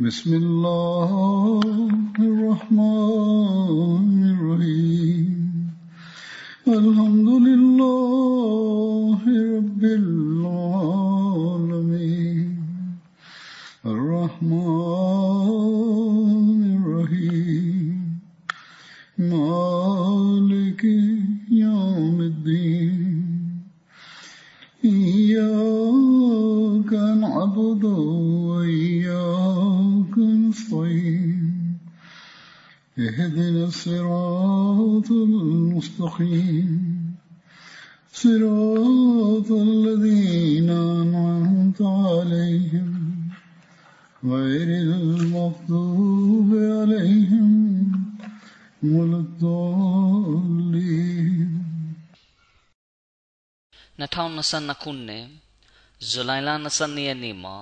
بسم الله الرحمن 2022ခုနှစ်ဇူလိုင်လ22ရက်နေ့မှာ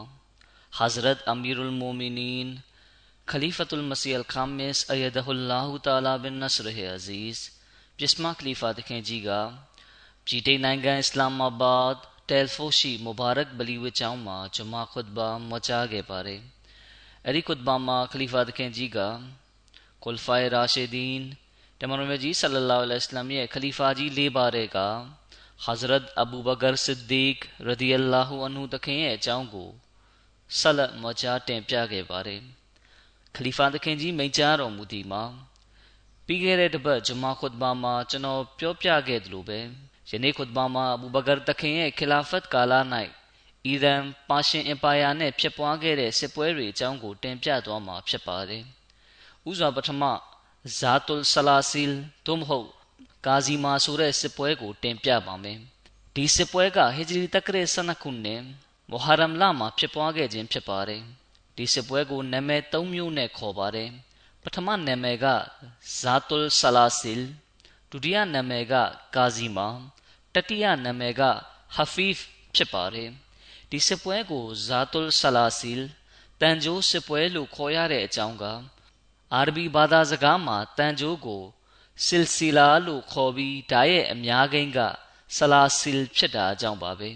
Hazrat Amirul Mu'minin Khalifatul Masih Al-Khamis Ayyadahullahu Ta'ala bin Nasr Aziz ပြစ်မခလီဖာတခင်ကြီးကပြည်ထိုင်နိုင်ငံအစ္စလာမာဘတ်တယ်ဖိုရှိမူဘာရက် Hazrat Abu Bakr Siddiq ရဒီအလာဟူအန်ဟူတခင်ရဲ့အကြောင်းကိုဆလတ်မကြားတင်ပြခဲ့ပါတယ်။ခလီဖာတခင်ကြီးမိန့်ကြားတော်မူသည်မှာပြီးခဲ့တဲ့တစ်ပတ်ဂျမာခွတ်ဘာမှာကျွန်တော်ပြောပြခဲ့သလိုပဲယနေ့ခွတ်ဘာမှာအဘူဘကာတခင်ရဲ့ခလာဖတ်ကာလ၌အီရန်ပါရှင်အင်ပါယာနဲ့ဖြစ်ပွားခဲ့တဲ့စစ်ပွဲတွေအကြောင်းကိုတင်ပြသွားမှာဖြစ်ပါတယ်။ဥစွာပထမဇာတုလ်ဆလာဆီလ်သို့မဟုတ် ကာဇီမာဆိုတဲ့စစ်ပွဲကို တင်ပြပါမယ်။ဒီစစ်ပွဲကဟီဂျရီတက္ကရာ12ခုနှစ်မုဟာရမ်လမှာဖြစ်ပွားခဲ့ခြင်းဖြစ်ပါတယ်။ဒီစစ်ပွဲကိုနာမည်၃မျိုးနဲ့ခေါ်ပါတယ်။ပထမနာမည်ကဇာတုလ်ဆလာဆီလ်ဒုတိယနာမည်ကကာဇီမာတတိယနာမည်ကဟဖီဖ်ဖြစ်ပါတယ်။ဒီစစ်ပွဲကိုဇာတုလ်ဆလာဆီလ်တန်ဂျိုးစစ်ပွဲလို့ခေါ်ရတဲ့အကြောင်းကအာရဘီဘာသာစကားမှာတန်ဂျိုးကို ဆစ်စီလာလို့ခေါ်ပြီးဒါရဲ့အများကိန်းကဆလာဆီလ်ဖြစ်တာအကြောင်းပါပဲ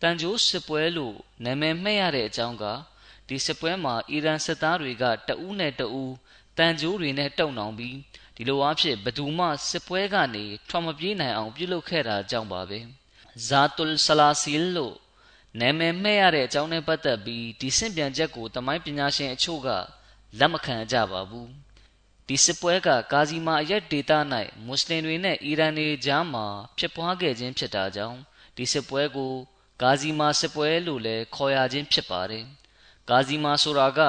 တန်ဂျိုးစစ်ပွဲလို့နာမည်မှဲ့ရတဲ့အကြောင်းကဒီစစ်ပွဲမှာအီရန်စစ်သားတွေကတအူးနဲ့တအူးတန်ဂျိုးတွေနဲ့တုံနှောင်ပြီးဒီလိုအဖြစ်ဘသူမှစစ်ပွဲကနေထွက်မပြေးနိုင်အောင်ပြုလုပ်ခဲ့တာအကြောင်းပါပဲဇာတုလ်ဆလာဆီလ်လို့နာမည်မှဲ့ရတဲ့အကြောင်းနဲ့ပတ်သက်ပြီးဒီစင့်ပြန်ချက်ကိုတမိုင်းပညာရှင်အချို့ကလက်မခံကြပါဘူး ဒီစစ်ပွဲက ကာဇီမာအရက်ဒေသ၌မွတ်စလင်တွေနဲ့ အီရန်တွေကြားမှာ ဖြစ်ပွားခဲ့ခြင်းဖြစ်တာကြောင့် ဒီစစ်ပွဲကိုကာဇီမာစစ်ပွဲလို့လည်း ခေါ်ရခြင်းဖြစ်ပါတယ်။ကာဇီမာဆိုတာက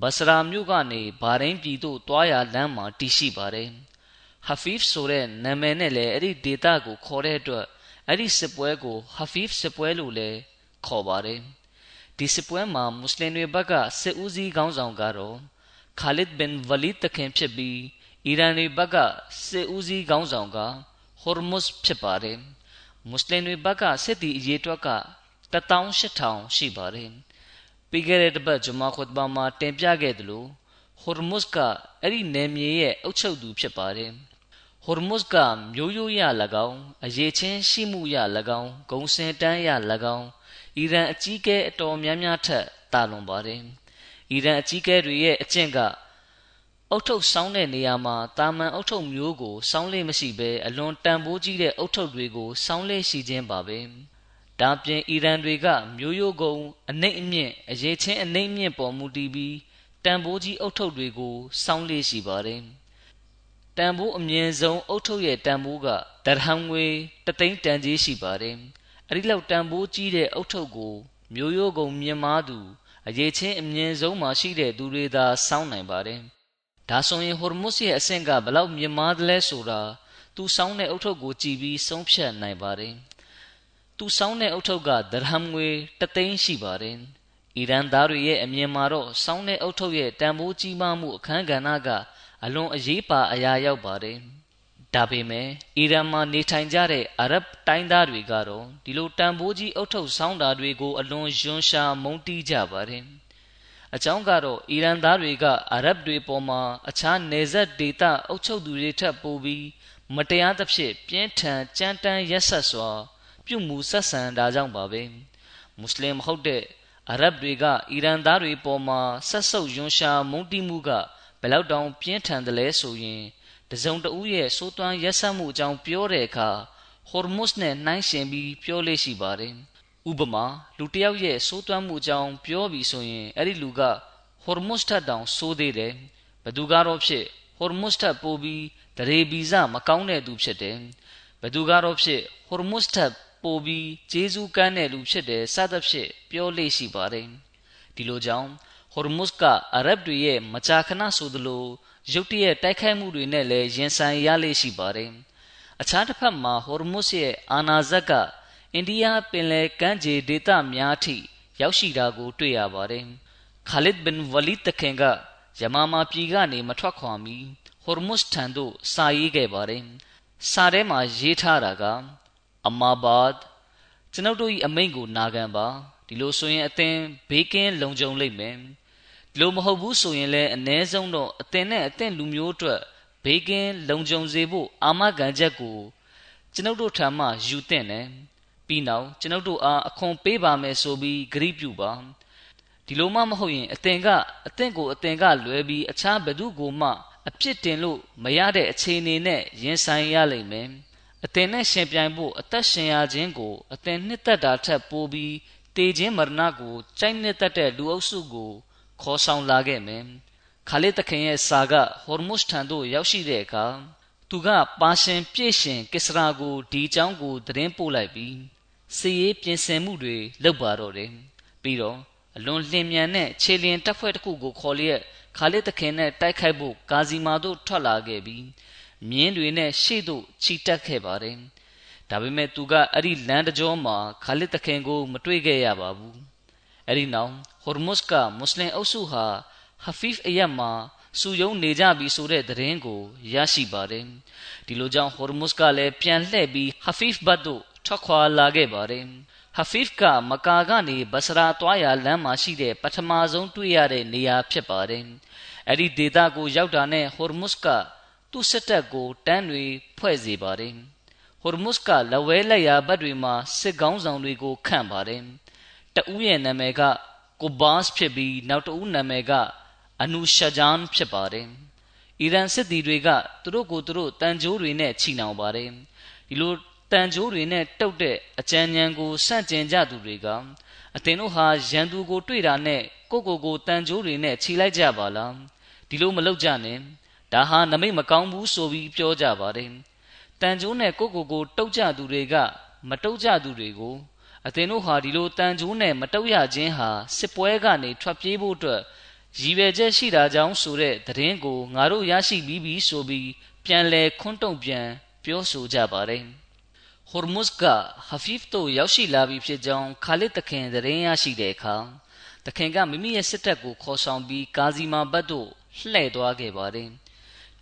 ဘဆရာမြို့ကနေ ဘာရင်းပြည်သို့တွားရလမ်းမှာ တည်ရှိပါတယ်။ဟဖီဖ်ဆိုတဲ့ နာမည်နဲ့လည်း အဲ့ဒီဒေသကို ခေါ်တဲ့အတွက် အဲ့ဒီစစ်ပွဲကိုဟဖီဖ်စစ်ပွဲလို့လည်း ခေါ်ပါတယ်။ဒီစစ်ပွဲမှာ မွတ်စလင်တွေဘက်က စစ်ဦးစီးခေါင်းဆောင်ကတော့ ခါလစ်ဘင်ဝလီတခင်ဖြစ်ပြီးအီရန်တွေဘက်ကစစ်ဦးစီးခေါင်းဆောင်ကဟော်မုစ်ဖြစ်ပါတယ်မွတ်စလင်တွေဘက်ကစစ်တီအရေးတွက်က18000ရှိပါတယ်ပြီးခဲ့တဲ့တပတ်ဂျမာခွတ်ဘာမှာတင်ပြခဲ့သလိုဟော်မုစ်ကအဲ့ဒီနယ်မြေရဲ့အုပ်ချုပ်သူဖြစ်ပါတယ်ဟော်မုစ်ကမျိုးရိုးရ၎င်းအရေးချင်းရှိမှုရ၎င်းဂုံစင်တန်းရ၎င်းအီရန်အကြီးအကဲအတော်များများထက်တာလွန်ပါတယ် အီရန်အကြီးအကဲတွေရဲ့အကျင့်ကအုတ်ထုတ်ဆောင်းတဲ့နေရာမှာတာမန်အုတ်ထုတ်မျိုးကိုဆောင်းလေးမရှိဘဲအလွန်တန်ဖိုးကြီးတဲ့အုတ်ထုတ်တွေကိုဆောင်းလေးရှိခြင်းပါပဲဒါပြင်အီရန်တွေကမျိုးရိုးကုံအနှိမ့်အမြင့်အရေးချင်းအနှိမ့်မြင့်ပေါ်မူတည်ပြီးတန်ဖိုးကြီးအုတ်ထုတ်တွေကိုဆောင်းလေးရှိပါတယ်တန်ဖိုးအမြင့်ဆုံးအုတ်ထုတ်ရဲ့တန်ဖိုးကဒရဟမ်ငွေတသိန်းတန်ကြီးရှိပါတယ်အဲဒီလောက်တန်ဖိုးကြီးတဲ့အုတ်ထုတ်ကိုမျိုးရိုးကုံမြင်မာသူ အရေးချင်းအမြင့်ဆုံးမှာရှိတဲ့သူတွေသာစောင်းနိုင်ပါတယ်။ဒါဆိုရင်ဟော်မုစ်ရဲ့အဆင့်ကဘလောက်မြင့်မားသလဲဆိုတာသူစောင်းတဲ့အုတ်ထုပ်ကိုကြည့်ပြီးဆုံးဖြတ်နိုင်ပါတယ်။သူစောင်းတဲ့အုတ်ထုပ်ကဒရဟမ်ငွေတသိန်းရှိပါတယ်။အီရန်သားတွေရဲ့အမြင်မှာတော့စောင်းတဲ့အုတ်ထုတ်ရဲ့တန်ဖိုးကြီးမားမှုအခန်းကဏ္ဍကအလွန်အရေးပါအရာရောက်ပါတယ်။ ဒါပေမဲ့အီရန်မှာနေထိုင်ကြတဲ့အာရဗ်တိုင်းသားတွေကတော့ဒီလိုတန်ဖိုးကြီးအုတ်ထုတ်ဆောင်းတာတွေကိုအလွန်ယွန်းရှာမုန်းတီးကြပါတယ်။အကြောင်းကတော့အီရန်သားတွေကအာရဗ်တွေပေါ်မှာအခြားနယ်စပ်ဒေသအုပ်ချုပ်သူတွေထက်ပိုပြီးမတရားသဖြင့်ပြင်းထန်ကြမ်းတမ်းရက်ဆက်စွာ ပြုမှုဆက်ဆံတာကြောင့်ပါပဲမွတ်စလင်မဟုတ်တဲ့အရဗ်တွေကအီရန်သားတွေပေါ်မှာဆက်ဆုပ်ယွန်းရှာမုန်းတီးမှုကဘယ်လောက်တောင်ပြင်းထန်တယ်လဲဆိုရင် တစုံတဦးရဲ့စိုးသွမ်းရက်ဆက်မှုအကြောင်းပြောတဲ့အခါဟော်မုစ်နဲ့နှိုင်းယှဉ်ပြီးပြောလေ့ရှိပါတယ်ဥပမာလူတစ်ယောက်ရဲ့စိုးသွမ်းမှုအကြောင်းပြောပြီးဆိုရင်အဲ့ဒီလူကဟော်မုစ်ထက်တောင်ဆိုးသေးတယ်ဘသူကတော့ဖြစ်ဟော်မုစ်ထက်ပိုပြီးတရေဗီဇမကောင်းတဲ့သူဖြစ်တယ်ဘသူကတော့ဖြစ်ဟော်မုစ်ထက်ပိုပြီးဂျေဇူးကမ်းတဲ့လူဖြစ်တယ်စသဖြင့်ပြောလေ့ရှိပါတယ်ဒီလိုကြောင့်ဟော်မုစ်ကအရဗ်တွေရဲ့မကြာခဏဆိုသလို ရုတ်တရက်တိုက်ခိုက်မှုတွေနဲ့လည်းရင်ဆိုင်ရလေ့ရှိပါတယ်အခြားတစ်ဖက်မှာဟော်မုစ်ရဲ့အာနာဇက်ကအိန္ဒိယပင်လယ်ကမ်းခြေဒေသများထိရောက်ရှိတာကိုတွေ့ရပါတယ်ခါလစ်ဘင်ဝလီတခင်ကယမာမာပြည်ကနေမထွက်ခွာမီဟော်မုစ်ထံသို့စာရေးခဲ့ပါတယ်စာထဲမှာရေးထားတာကအမာဘတ်ကျွန်ုပ်တို့၏အမိန့်ကိုနာခံပါဒီလိုဆိုရင်အသင်ဘေးကင်းလုံခြုံလိမ့်မယ်ဒီ လိုမဟုတ်ဘူးဆိုရင်လည်းအ ਨੇ ဆုံးတော့အသင်နဲ့အသင်လူမျိုးအတွက်ဘေးကင်းလုံခြုံစေဖို့အာမခံချက်ကိုကျွန်ုပ်တို့ထံမှယူသင့်တယ်ပြီးနောက်ကျွန်ုပ်တို့အားအခွန်ပေးပါမယ်ဆိုပြီးဂရုပြုပါဒီလိုမှမဟုတ်ရင်အသင်ကအသင်ကိုအသင်ကလွဲပြီးအခြားဘသူကိုမှအပြစ်တင်လို့မရတဲ့အခြေအနေနဲ့ရင်ဆိုင်ရလိမ့်မယ်အသင်နဲ့ရှင်ပြိုင်ဖို့အသက်ရှင်ရခြင်းကိုအသင်နှစ်သက်တာထက်ပိုပြီးတေခြင်းမရဏကိုကြိုက်နှစ်သက်တဲ့လူအုပ်စုကို ခေါ်ဆောင်လာခဲ့မယ်ခါလစ်တခင်ရဲ့စာကဟော်မုစ်ထံသို့ရောက်ရှိတဲ့အခါသူကပါရှင်ပြည့်ရှင်ကစ္စရာကိုဒီအကြောင်းကိုသတင်းပို့လိုက်ပြီးစီရေးပြင်ဆင်မှုတွေလုပ်ပါတော့တယ်ပြီးတော့အလွန်လျင်မြန်တဲ့ခြေလျင်တပ်ဖွဲ့တစ်ခုကိုခေါ်လျက်ခါလစ်တခင်နဲ့တိုက်ခိုက်ဖို့ဂါဇီမာတို့ထွက်လာခဲ့ပြီးမြင်းတွေနဲ့ရှေ့သို့ချီတက်ခဲ့ပါတယ်ဒါပေမဲ့သူကအဲ့ဒီလမ်းတကြောမှာခါလစ်တခင်ကို မတွေ့ခဲ့ရပါဘူးအဲ့ဒီနောက် ဟော်မုစ်ကမွတ်စလင်အုပ်စုဟာဟဖီဖ်အယက်မှာစူယုံနေကြပြီဆိုတဲ့သတင်းကိုရရှိပါတယ်ဒီလိုကြောင့်ဟော်မုစ်ကလည်းပြန်လှည့်ပြီးဟဖီဖ်ဘတ်သို့ထွက်ခွာလာခဲ့ပါတယ်ဟဖီဖ်ကမကာကနေဘဆရာသွားရလမ်းမှာရှိတဲ့ပထမဆုံးတွေ့ရတဲ့နေရာဖြစ်ပါတယ်အဲ့ဒီဒေသကိုရောက်တာနဲ့ဟော်မုစ်ကသူ့စစ်တပ်ကိုတန်းတွေဖွဲ့စေပါတယ်ဟော်မုစ်ကလဝဲလက်ရာဘတ်တွေမှာစစ်ကောင်းဆောင်တွေကိုခန့်ပါတယ်တဦးရဲ့နာမည်က ကိုဘတ်ဖြစ်ပြီးနောက်တဦးနာမည်ကအနူရှာဂျန်ဖြစ်ပါတယ်အီရန်စစ်သည်တွေကသူတို့ကိုသူတို့တန်ကြိုးတွေနဲ့ချီနှောင်ပါတယ်ဒီလိုတန်ကြိုးတွေနဲ့တုတ်တဲ့အကြံဉာဏ်ကိုစန့်ကျင်ကြသူတွေကအသင်တို့ဟာရန်သူကိုတွေ့တာနဲ့ကိုကိုကိုတန်ကြိုးတွေနဲ့ခြိလိုက်ကြပါလားဒီလိုမလုပ်ကြနဲ့ဒါဟာနမိတ်မကောင်းဘူးဆိုပြီးပြောကြပါတယ်တန်ကြိုးနဲ့ကိုကိုကိုတုတ်ကြသူတွေကမတုတ်ကြသူတွေကို အသင်တို့ဟာဒီလိုတန်ကြိုးနဲ့မတုတ်ရခြင်းဟာစစ်ပွဲကနေထွက်ပြေးဖို့အတွက်ရည်ရွယ်ချက်ရှိတာကြောင့်ဆိုတဲ့သတင်းကိုငါတို့ရရှိပြီးပြီဆိုပြီးပြန်လဲခွန်းတုံပြန်ပြောဆိုကြပါတယ်ဟော်မုစ်ကဟဖီဖ်တို့ရောက်ရှိလာပြီဖြစ်ကြောင်းခါလစ်တခင်သတင်းရရှိတဲ့အခါတခင်ကမိမိရဲ့စစ်တပ်ကိုခေါ်ဆောင်ပြီးကာဇီမာဘတ်တို့လှည့်သွားခဲ့ပါတယ်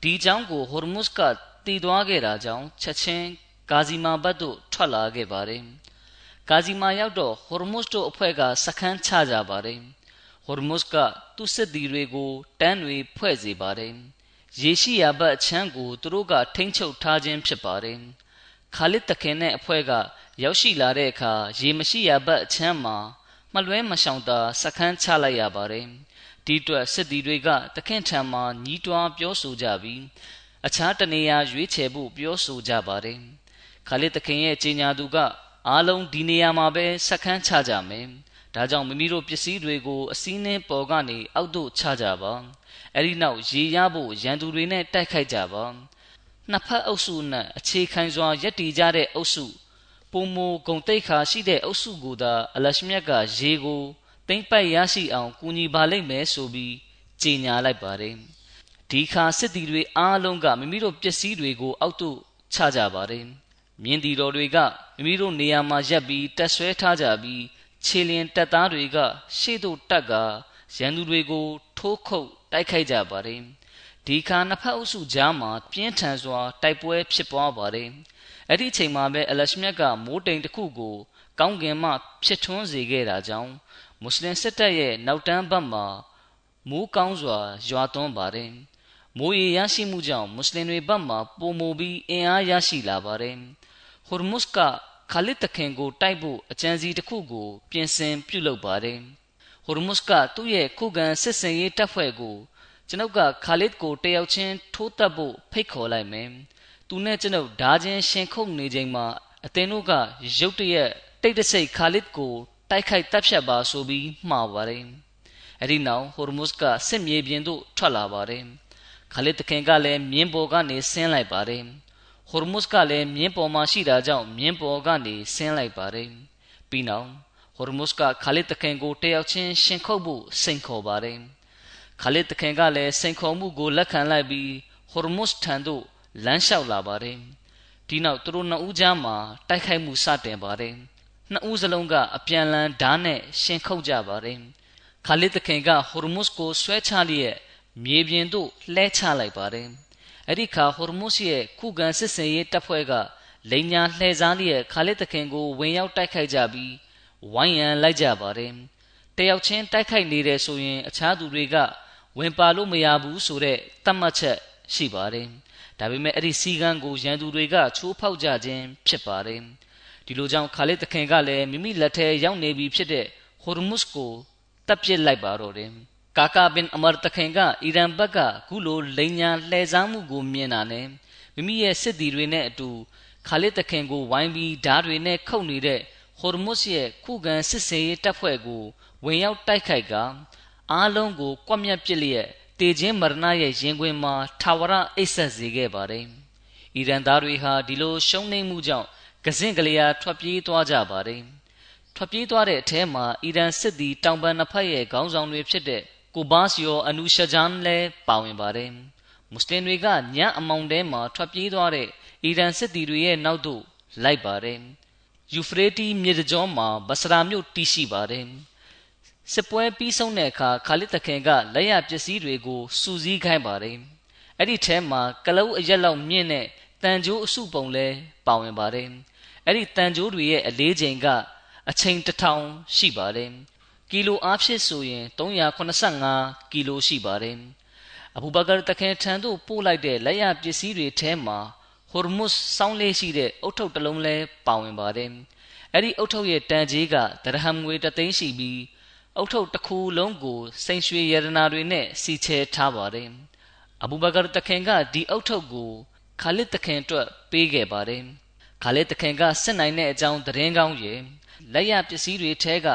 ဒီအကြောင်းကိုဟော်မုစ်ကတည်သွားခဲ့တာကြောင့်ချက်ချင်းကာဇီမာဘတ်တို့ထွက်လာခဲ့ပါတယ် ကာဇီမာရောက်တော့ဟော်မုစ်တို့အဖွဲ့ကစခန်းချကြပါတယ်ဟော်မုစ်ကသူ့စစ်သည်တွေကိုတန်းတွေဖွဲ့စေပါတယ်ရေရှိယာဘတ်အချမ်းကိုသူတို့ကထိမ့်ချုပ်ထားခြင်းဖြစ်ပါတယ်ခါလစ်တခင်နဲ့အဖွဲ့ကရောက်ရှိလာတဲ့အခါရေမရှိယာဘတ်အချမ်းမှာမလွဲမရှောင်သာစခန်းချလိုက်ရပါတယ်ဒီအတွက်စစ်သည်တွေကတခင်ထံမှာညီးတွားပြောဆိုကြပြီးအခြားတနေရာရွေးချယ်ဖို့ပြောဆိုကြပါတယ်ခါလစ်တခင်ရဲ့ကြီးညာသူက အားလုံးဒီနေရာမှာပဲစခန်းချကြမယ်ဒါကြောင့်မိမိတို့ပစ္စည်းတွေကိုအစည်းနှင်းပေါ်ကနေအောက်သို့ချကြပါအဲ့ဒီနောက်ရေရဖို့ရန်သူတွေနဲ့တိုက်ခိုက်ကြပါနှစ်ဖက်အုပ်စုနဲ့အခြေခံစွာရက်တည်ကြတဲ့အုပ်စုပုံမဂုံတိတ်ခါရှိတဲ့အုပ်စုကိုသာအလရှမြတ်ကရေကိုတိမ့်ပိုက်ရရှိအောင်ကူညီပါလိမ့်မယ်ဆိုပြီးကြေညာလိုက်ပါတယ်ဒီခါစစ်သည်တွေအားလုံးကမိမိတို့ပစ္စည်းတွေကိုအောက်သို့ချကြပါတယ် မြင်းတီတော်တွေကမိမိတို့နေရာမှာရက်ပြီးတက်ဆွဲထားကြပြီးခြေလျင်တပ်သားတွေကရှေ့သို့တက်ကရန်သူတွေကို ထိုးခုတ်တိုက်ခိုက်ကြပါတယ်ဒီခါနှစ်ဖက်အုပ်စုကြားမှာပြင်းထန်စွာတိုက်ပွဲဖြစ်ပွားပါတယ်အဲ့ဒီအချိန်မှာပဲအလရှမြတ်ကမိုးတိမ်တစ်ခုကို ကောင်းကင်မှဖြစ်ထွန်းစေခဲ့တာကြောင့်မွတ်စလင်စစ်တပ်ရဲ့နောက်တန်းဘက်မှာမိုးကောင်းစွာရွာသွန်းပါတယ် မိုးရေရရှိမှုကြောင့်မွတ်စလင်တွေဘက်မှပုံမူပြီးအင်အားရရှိလာပါတယ်ဟူရ်မုစ်ကခါလစ်တခင်ကိုတိုက်ဖို့အကြံစီတစ်ခုကို ပြင်ဆင်ပြုလုပ်ပါတယ်ဟူရ်မုစ်ကသူ့ရဲ့ခုခံစစ်စင်ရေးတပ်ဖွဲ့ကိုကျွန်ုပ်ကခါလစ်ကိုတယောက်ချင်းထိုးတက်ဖို့ဖိတ်ခေါ်လိုက်မယ်သူနဲ့ကျွန်ုပ်ဓာချင်းရှင်ခုတ်နေချိန်မှာအသင်တို့ကရုတ်တရက်တိတ်တဆိတ်ခါလစ်ကိုတိုက်ခိုက်တပ်ဖြတ်ပါဆိုပြီးမှားပါတယ်အဲ့ဒီနောက်ဟိုရမုစ်ကစစ်မြေပြင်သို့ထွက်လာပါတယ် ခါလစ်တခင်ကလည်းမြင်းပေါ်ကနေဆင်းလိုက်ပါတယ်ဟိုရမုစ်ကလည်းမြင်းပေါ်မှာရှိတာကြောင့်မြင်းပေါ်ကနေဆင်းလိုက်ပါတယ်ပြီးနောက်ဟိုရမုစ်ကခါလစ်တခင်ကိုတယောက်ချင်းရှင်ခုတ်ဖို့စိန်ခေါ်ပါတယ်ခါလစ်တခင်ကလည်းစိန်ခေါ်မှုကိုလက်ခံလိုက်ပြီးဟိုရမုစ်ထံသို့လမ်းလျှောက်လာပါတယ်ဒီနောက်သူတို့နှစ်ဦးကြားမှာတိုက်ခိုက်မှုစတင်ပါတယ်နှစ်ဦးစလုံးကအပြန်လန်းဓာတ်နဲ့ရှင်ခုတ်ကြပါတယ်ခါလစ်တခင်ကဟိုရမုစ်ကိုဆွဲချလျက် မြေပြင်သို့လှဲချလိုက်ပါတယ်အဲ့ဒီခါဟိုရမုစ်ရဲ့ခုခံစစ်စင်ရေးတပ်ဖွဲ့ကလိန်ညာလှဲစားလျက်ခါလစ်တခင်ကိုဝင်ရောက်တိုက်ခိုက်ကြပြီးဝိုင်းရန်လိုက်ကြပါတယ်တယောက်ချင်းတိုက်ခိုက်နေတယ်ဆိုရင်အခြားသူတွေကဝင်ပါလို့မရဘူးဆိုတဲ့သတ်မှတ်ချက်ရှိပါတယ်ဒါပေမဲ့အဲ့ဒီစီကံကိုရန်သူတွေကချိုးဖောက်ကြခြင်းဖြစ်ပါတယ်ဒီလိုကြောင့်ခါလစ်တခင်ကလည်းမိမိလက်ထဲရောက်နေပြီဖြစ်တဲ့ဟိုရမုစ်ကိုတပ်ပစ်လိုက်ပါတော့တယ် ကာကာဘင်အမာတခင်ကအီရန်ဘက်ကခုလိုလိန်ညာလှည့်စားမှုကိုမြင်တာနဲ့မိမိရဲ့စစ်သည်တွေနဲ့အတူခါလစ်တခင်ကိုဝိုင်းပြီးဓားတွေနဲ့ခုတ်နေတဲ့ဟိုရမုစ်ရဲ့ခုခံစစ်စေးရေးတပ်ဖွဲ့ကိုဝင်ရောက်တိုက်ခိုက်ကအားလုံးကိုကွက်မြက်ပစ်လျက်တေခြင်းမရဏရဲ့ရင်ခွင်မှာထာဝရအိတ်ဆက်စေခဲ့ပါတယ်။အီရန်သားတွေဟာဒီလိုရှုံးနိမ့်မှုကြောင့်ကစင့်ကလေးအားထွက်ပြေးသွားကြပါတယ်။ထွက်ပြေးသွားတဲ့အထဲမှာအီရန်စစ်သည်တောင်ပန်နှစ်ဖက်ရဲ့ခေါင်းဆောင်တွေဖြစ်တဲ့ ကိုဘာစီယောအနူရှာဂျန်လည်းပါဝင်ပါတယ်။မွတ်စလင်တွေကညအမောင်ထဲမှာထွက်ပြေးသွားတဲ့အီရန်စစ်သည်တွေရဲ့နောက်သို့လိုက်ပါတယ်။ယူဖရေးတီမြစ်တကြောမှာဘဆရာမြို့တည်ရှိပါတယ်။စစ်ပွဲပြီးဆုံးတဲ့အခါခါလစ်တခင်ကလက်ရပစ္စည်းတွေကိုစူးစီးခိုင်းပါတယ်။အဲ့ဒီထဲမှာကလုတ်အရက်လောက်မြင့်တဲ့တန်ကြိုးအစုပုံလဲပါဝင်ပါတယ်။အဲ့ဒီတန်ကြိုးတွေရဲ့အလေးချိန်ကအချိန်တစ်ထောင်ရှိပါတယ်။ ကီလိုအားဖြင့်ဆိုရင်385ကီလိုရှိပါတယ်။အဘူဘကာတခင်ထံသို့ပို့လိုက်တဲ့လက်ရပစ္စည်းတွေထဲမှာဟိုရမုစ်စောင်းလေးရှိတဲ့အုတ်ထုပ်တစ်လုံးလဲပါဝင်ပါတယ်။အဲ့ဒီအုတ်ထုပ်ရဲ့တန်ကြီးကဒရဟမ်ငွေတသိန်းရှိပြီးအုတ်ထုပ်တစ်ခုလုံးကိုစိန်ရွှေရတနာတွေနဲ့စီချဲထားပါတယ်။အဘူဘကာတခင်ကဒီအုတ်ထုပ်ကိုခါလစ်တခင်အတွက်ပေးခဲ့ပါတယ်။ခါလစ်တခင်ကစစ်နိုင်တဲ့အကြောင်းသတင်းကောင်းရဲ့လက်ရပစ္စည်းတွေထဲက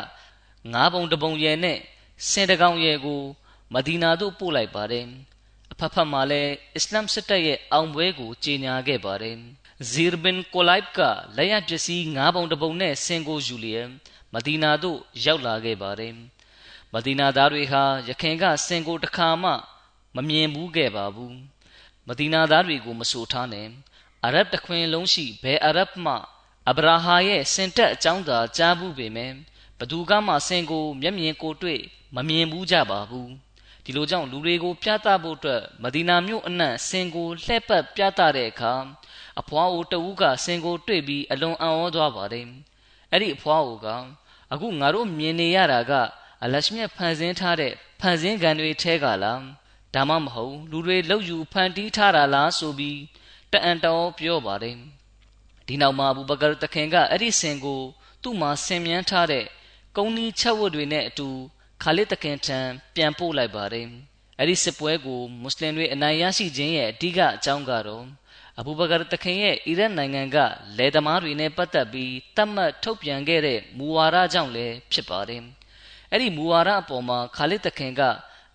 ငါးပုံတပုံရဲနဲ့စင်တကောင်ရဲကိုမဒီနာသို့ပို့လိုက်ပါတယ်။အဖက်ဖက်မှာလည်းအစ္စလမ်စစ်တပ်ရဲ့အောင်ပွဲကိုကြေညာခဲ့ပါတယ်။ဇီရ်ဘင်ကိုလိုက်ကလက်ရပစ္စည်းငါးပုံတပုံနဲ့စင်ကိုယူလျက်မဒီနာသို့ရောက်လာခဲ့ပါတယ်။မဒီနာသားတွေဟာရခင်ကစင်ကိုတစ်ခါမှမမြင်ဘူးခဲ့ပါဘူး။မဒီနာသားတွေကိုမဆိုထားနဲ့အရဗ်တခွင်လုံးရှိဘယ်အရဗ်မှအဗရာဟာရဲ့စင်တက်အကြောင်းသာကြားဘူးပေမဲ့ ဘသူကမှစင်ကိုမျက်မြင်ကိုတွေ့မမြင်ဘူးကြပါဘူးဒီလိုကြောင့်လူတွေကိုပြသဖို့အတွက်မဒီနာမြို့အနှံ့စင်ကိုလှည့်ပတ်ပြသတဲ့အခါအဖွားအိုတဦးကစင်ကိုတွေ့ပြီးအလွန်အံ့ဩသွားပါတယ်အဲ့ဒီအဖွားအိုကအခုငါတို့မြင်နေရတာကအလရှမြတ်ဖန်ဆင်းထားတဲ့ဖန်ဆင်းကန်တွေထဲကလားဒါမှမဟုတ်လူတွေလောက်ယူဖန်တီးထားတာလားဆိုပြီးတအံတော်ပြောပါတယ်ဒီနောက်မှာဘူဘကာတခင်ကအဲ့ဒီစင်ကို သူ့မှာဆင်မြန်းထားတဲ့ ကုန်းနီးချက်ဝတ်တွေနဲ့အတူခါလစ်တခင်ထံပြန်ပို့လိုက်ပါတယ်အဲ့ဒီစစ်ပွဲကိုမွတ်စလင်တွေအနိုင်ရရှိခြင်းရဲ့အဓိကအကြောင်းကတော့အဘူဘကာတခင်ရဲ့အီရတ်နိုင်ငံကလယ်သမားတွေနဲ့ပတ်သက်ပြီးတတ်မှတ်ထုတ်ပြန်ခဲ့တဲ့မူဝါဒကြောင့်လည်းဖြစ်ပါတယ်အဲ့ဒီမူဝါဒအပေါ်မှာခါလစ်တခင်က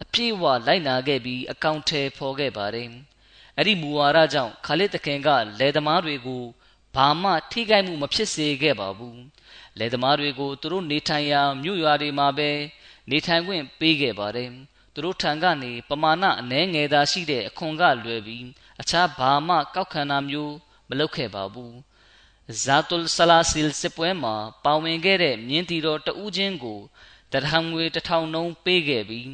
အပြည့်အဝလိုက်နာခဲ့ပြီးအကောင့်ထဲဖော်ခဲ့ပါတယ်အဲ့ဒီမူဝါဒကြောင့်ခါလစ်တခင်ကလယ်သမားတွေကိုဘာမှထိခိုက်မှုမဖြစ်စေခဲ့ပါဘူး လယ်သမားတွေကိုသူတို့နေထိုင်ရာမြို့ရွာတွေမှာပဲနေထိုင်ခွင့်ပေးခဲ့ပါတယ်သူတို့ထံကနေပမာဏအနှဲငယ်သာရှိတဲ့အခွန်ကလွယ်ပြီးအခြားဘာမှကောက်ခံတာမျိုးမလုပ်ခဲ့ပါဘူးဇာတုလ်ဆလာဆီလ်စစ်ပွဲမှာပါဝင်ခဲ့တဲ့မြင်းတီတော်တဦးချင်းကိုတရဟံငွေတစ်ထောင်နှုန်းပေးခဲ့ပြီး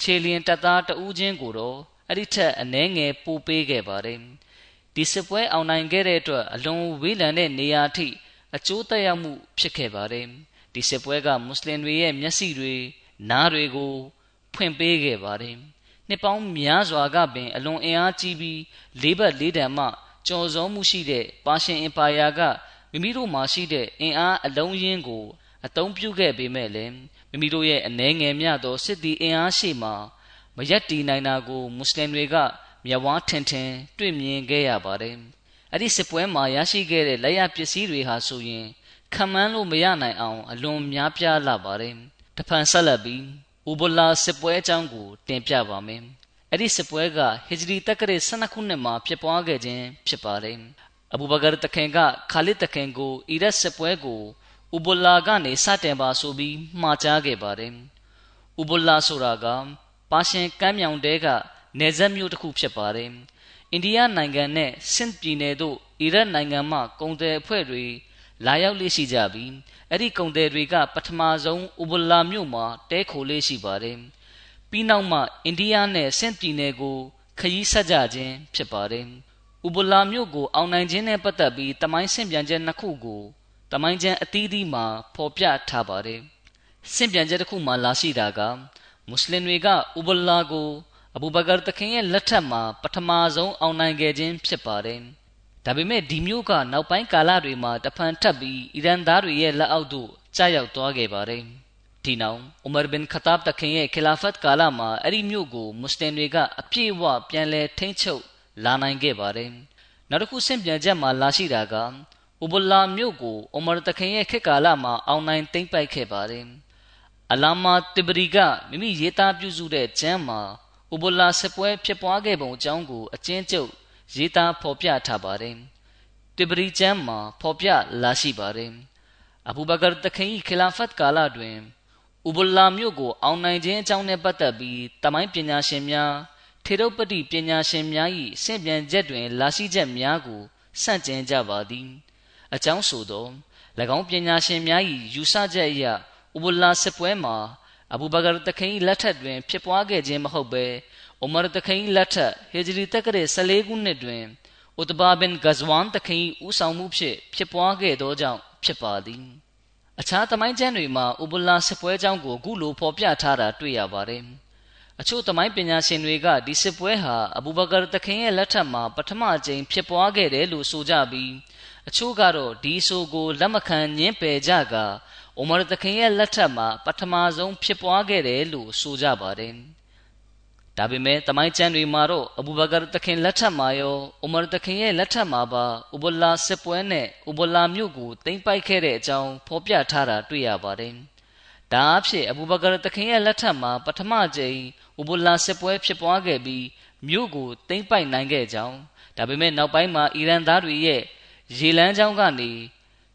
ခြေလျင်တပ်သားတဦးချင်းကိုတော့အဲ့ဒီထက်အနှဲငယ်ပိုပေးခဲ့ပါတယ်ဒီစစ်ပွဲအောင်နိုင်ခဲ့တဲ့အတွက်အလွန်ဝေးလံတဲ့နေရာထိ အကျိုးသက်ရောက်မှု ဖြစ်ခဲ့ပါတယ်ဒီစစ်ပွဲကမွတ်စလင်တွေရဲ့မျက်စိတွေနားတွေကို ဖွင့်ပေးခဲ့ပါတယ်နှစ်ပေါင်းများစွာကပင်အလွန်အင်အားကြီးပြီးလေးဘက်လေးတန်မှကျော်စောမှုရှိတဲ့ပါရှင်အင်ပါယာကမိမိတို့မှာရှိတဲ့အင်အားအလုံးရင်းကိုအသုံးပြုခဲ့ပေမဲ့လည်းမိမိတို့ရဲ့အနှဲငယ်မြသောစစ်သည်အင်အားရှိမှမရက်တီနိုင်တာကိုမွတ်စလင်တွေကမျက်ဝါးထင်ထင် တွေ့မြင်ခဲ့ရပါတယ်။ အဲ့ဒီစစ်ပွဲမှာရရှိခဲ့တဲ့လက်ရပစ္စည်းတွေဟာဆိုရင်ခံမှန်းလို့မရနိုင်အောင် အလွန်များပြားလာပါတယ်။တဖန်ဆက်လက်ပြီးဥဘလာစစ်ပွဲအကြောင်းကိုတင်ပြပါမယ်။အဲ့ဒီစစ်ပွဲကဟီဂျရီတက္ကရာ12ခုနှစ်မှာဖြစ်ပွားခဲ့ခြင်းဖြစ်ပါတယ်။အဘူဘကာတခင်ကခါလစ်တခင်ကိုအီရတ်စစ်ပွဲကိုဥဘလာကနေစတင်ပါဆိုပြီးမှာကြားခဲ့ပါတယ်။ဥဘလာဆိုတာကပါရှင်ကမ်းမြောင်တဲကနေဇက်မြို့တစ်ခုဖြစ်ပါတယ်။ အိန္ဒိယနိုင်ငံနဲ့ဆင့်ပြည်နယ်တို့အီရတ်နိုင်ငံမှကုန်တယ်အဖွဲ့တွေလာရောက်လေ့ရှိကြပြီးအဲ့ဒီကုန်တယ်တွေကပထမဆုံးဥဘလာမြို့မှာတဲခိုလေးရှိပါတယ်။ပြီးနောက်မှအိန္ဒိယနဲ့ဆင့်ပြည်နယ်ကိုခရီးဆက်ကြခြင်းဖြစ်ပါတယ်။ဥဘလာမြို့ကိုအောင်နိုင်ခြင်းနဲ့ပတ်သက်ပြီးတမိုင်းဆင့်ပြန်ချက်နှစ်ခုကိုတမိုင်းကျမ်းအသီးသီးမှာဖော်ပြထားပါတယ်။ဆင့်ပြန်ချက်တစ်ခုမှာလာရှိတာကမွတ်စလင်တွေကဥဘလာကို အဘူဘကာတခင်ရဲ့လက်ထက်မှာပထမဆုံးအောင်နိုင်ခဲ့ခြင်းဖြစ်ပါတယ်။ဒါပေမဲ့ဒီမျိုးကနောက်ပိုင်းကာလတွေမှာတဖန်ထပ်ပြီးအီရန်သားတွေရဲ့လက်အောက်သို့ကြာရောက်သွားခဲ့ပါတယ်။ဒီနောက်ဥမာဘင်ခတာဘ်တခင်ရဲ့ခီလာဖတ်ကာလမှာအဲ့ဒီမျိုးကိုမွတ်စလင်တွေကအပြည့်အဝပြန်လည်ထိန်းချုပ်လာနိုင်ခဲ့ပါတယ်။နောက်တစ်ခုဆင့်ပြန်ချက်မှာလာရှိတာကဥဘလာမျိုးကိုဥမာတခင်ရဲ့ခေတ်ကာလမှာအောင်နိုင်သိမ့်ပိုက်ခဲ့ပါတယ်။အလာမာတဘရီကမိမိရေးသားပြုစုတဲ့ကျမ်းမှာ ဥဘလာစစ်ပွဲဖြစ်ပွားခဲ့ပုံအကြောင်းကိုအကျဉ်းချုပ်ရေးသားဖော်ပြထားပါတယ်။တဘရီကျမ်းမှာဖော်ပြလာရှိပါတယ်။အဘူဘကာတခင်ခီလာဖတ်ကာလတွင်ဥဘလာမြို့ကိုအောင်နိုင်ခြင်းအကြောင်းနဲ့ပတ်သက်ပြီးတမိုင်းပညာရှင်များထေရုပတိပညာရှင်များ၏ဆင့်ပြန်ချက်တွင် လာရှိချက်များကိုစန့်ကျင်ကြပါသည်။အကြောင်းဆိုသော၎င်းပညာရှင်များ၏ယူဆချက်အရဥဘလာစစ်ပွဲမှာ အဘူဘကာတခိန်လက်ထက်တွင် ဖြစ်ပွားခဲ့ခြင်းမဟုတ်ဘဲအိုမာတခိန်လက်ထက်ဟီဂျရီတက္ကရာ14ခုနှစ်တွင်ဥတဘာဘင်ဂဇဝမ်တခိန်ဦးဆောင်မှုဖြင့်ဖြစ်ပွားခဲ့သောကြောင့်ဖြစ်ပါသည်အခြားသမိုင်းကျမ်းတွေမှာဥဘလာစစ်ပွဲကြောင်းကိုအခုလိုဖော်ပြထားတာတွေ့ရပါတယ်အချို့သမိုင်းပညာရှင်တွေကဒီစစ်ပွဲဟာအဘူဘကာတခင်ရဲ့လက်ထက်မှာပထမအကြိမ်ဖြစ်ပွားခဲ့တယ်လို့ဆိုကြပြီးအချို့ကတော့ဒီဆိုကိုလက်မခံညင်းပယ်ကြက အိုမာတခင်ရဲ့လက်ထက်မှာပထမဆုံးဖြစ်ပွားခဲ့တယ်လို့ဆိုကြပါတယ်။ဒါပေမဲ့တမိုင်းကျမ်းတွေမှာတော့အဘူဘကာတခင်လက်ထက်မှာရောအိုမာတခင်ရဲ့လက်ထက်မှာပါဥဘလာစစ်ပွဲနဲ့ဥဘလာမြို့ကိုတင်ပိုက်ခဲ့တဲ့အကြောင်းဖော်ပြထားတာတွေ့ရပါတယ်။ဒါအဖြစ်အဘူဘကာတခင်ရဲ့လက်ထက်မှာပထမကြိမ်ဥဘလာစစ်ပွဲဖြစ်ပွားခဲ့ပြီးမြို့ကိုတင်ပိုက်နိုင်ခဲ့ကြောင်းဒါပေမဲ့နောက်ပိုင်းမှာအီရန်သားတွေရဲ့ရေလမ်းကြောင်းကနေ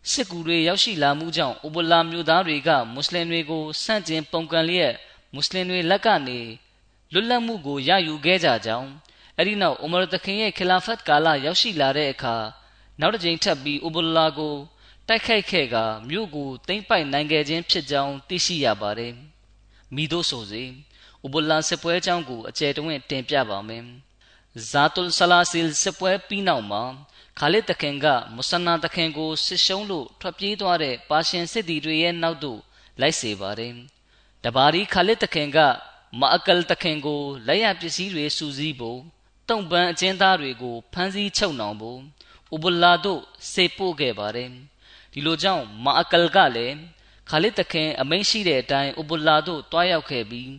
စစ်ကူတွေရောက်ရှိလာမှုကြောင့်အိုဘလာမျိုးသားတွေကမွတ်စလင်တွေကိုစန့်ကျင်ပုန်ကန်လျက်မွတ်စလင်တွေလက်ကနေလွတ်လပ်မှုကိုရယူခဲ့ကြကြောင်းအဲ့ဒီနောက်အိုမာတခင်ရဲ့ခလာဖတ်ကာလရောက်ရှိလာတဲ့အခါနောက်တစ်ကြိမ်ထပ်ပြီးအိုဘလာကိုတိုက်ခိုက်ခဲ့ကမြို့ကိုသိမ်းပိုက်နိုင်ခဲ့ခြင်းဖြစ်ကြောင်းသိရှိရပါတယ်မိတို့ဆိုစေအိုဘလာစစ်ပွဲအကြောင်းကိုအကျယ်တဝင့်တင်ပြပါမယ်ဇာတုလ်ဆလာဆီလ်စစ်ပွဲပြီးနောက်မှာ ခါလစ်တခင်ကမုဆနာတခင်ကိုစစ်ရှုံးလို့ထွက်ပြေးသွားတဲ့ပါရှင်စစ်သည်တွေရဲ့နောက်သို့လိုက်စေပါတယ်။တဘာရီခါလစ်တခင်ကမအကလ်တခင်ကိုလက်ရပစ္စည်းတွေစူးစီးဖို့တုံပန်းအကျဉ်းသားတွေကိုဖမ်းဆီးချုပ်နှောင်ဖို့ဥဘလာတို့စေပို့ခဲ့ပါတယ်။ဒီလိုကြောင့်မအကလ်ကလည်းခါလစ်တခင်အမိန့်ရှိတဲ့အတိုင်းဥဘလာတို့တွားရောက်ခဲ့ပြီး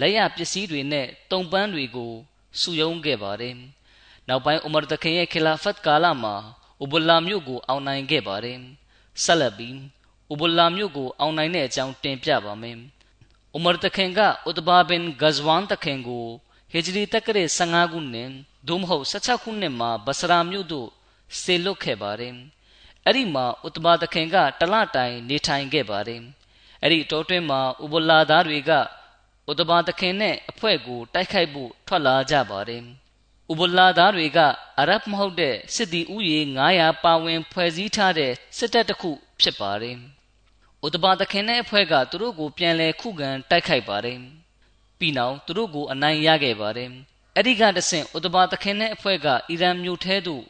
လက်ရပစ္စည်းတွေနဲ့တုံပန်းတွေကိုစုယုံခဲ့ပါတယ်။ နောက်ပိုင်းဥမာတခင်ရဲ့ခီလာဖတ်ကာလမှာဥဘလာမြို့ကိုအောင်နိုင်ခဲ့ပါတယ်။ဆက်လက်ပြီးဥဘလာမြို့ကိုအောင်နိုင်တဲ့အကြောင်းတင်ပြပါမယ်။ဥမာတခင်ကဥတဘာဘင်ဂဇဝမ်တခင်ကိုဟီဂျရီတက္ကရာ15ခုနှစ်ဒုမဟုတ်16ခုနှစ်မှာဘဆရာမြို့သို့ဆေလွတ်ခဲ့ပါတယ်။အဲ့ဒီမှာဥတဘာတခင်ကတလတိုင်နေထိုင်ခဲ့ပါတယ်။အဲ့ဒီတောတွင်းမှာဥဘလာသားတွေကဥတဘာတခင်နဲ့အဖွဲ့ကိုတိုက်ခိုက်ဖို့ထွက်လာကြပါတယ်။ ဥဘလာသားတွေကအရဗ်မဟုတ်တဲ့စစ်သည်ဥယေ900ပါဝင်ဖွဲ့စည်းထားတဲ့စစ်တပ်တစ်ခုဖြစ်ပါတယ်။ဥတဘာသခင်တဲ့အဖွဲ့ကသူတို့ကိုပြန်လည်ခုခံတိုက်ခိုက်ပါတယ်။ပြီးနောက်သူတို့ကိုအနိုင်ရခဲ့ပါတယ်။အဲ့ဒီကတဆင့်ဥတဘာသခင်တဲ့အဖွဲ့ကအီရန်မြို့ထဲသို့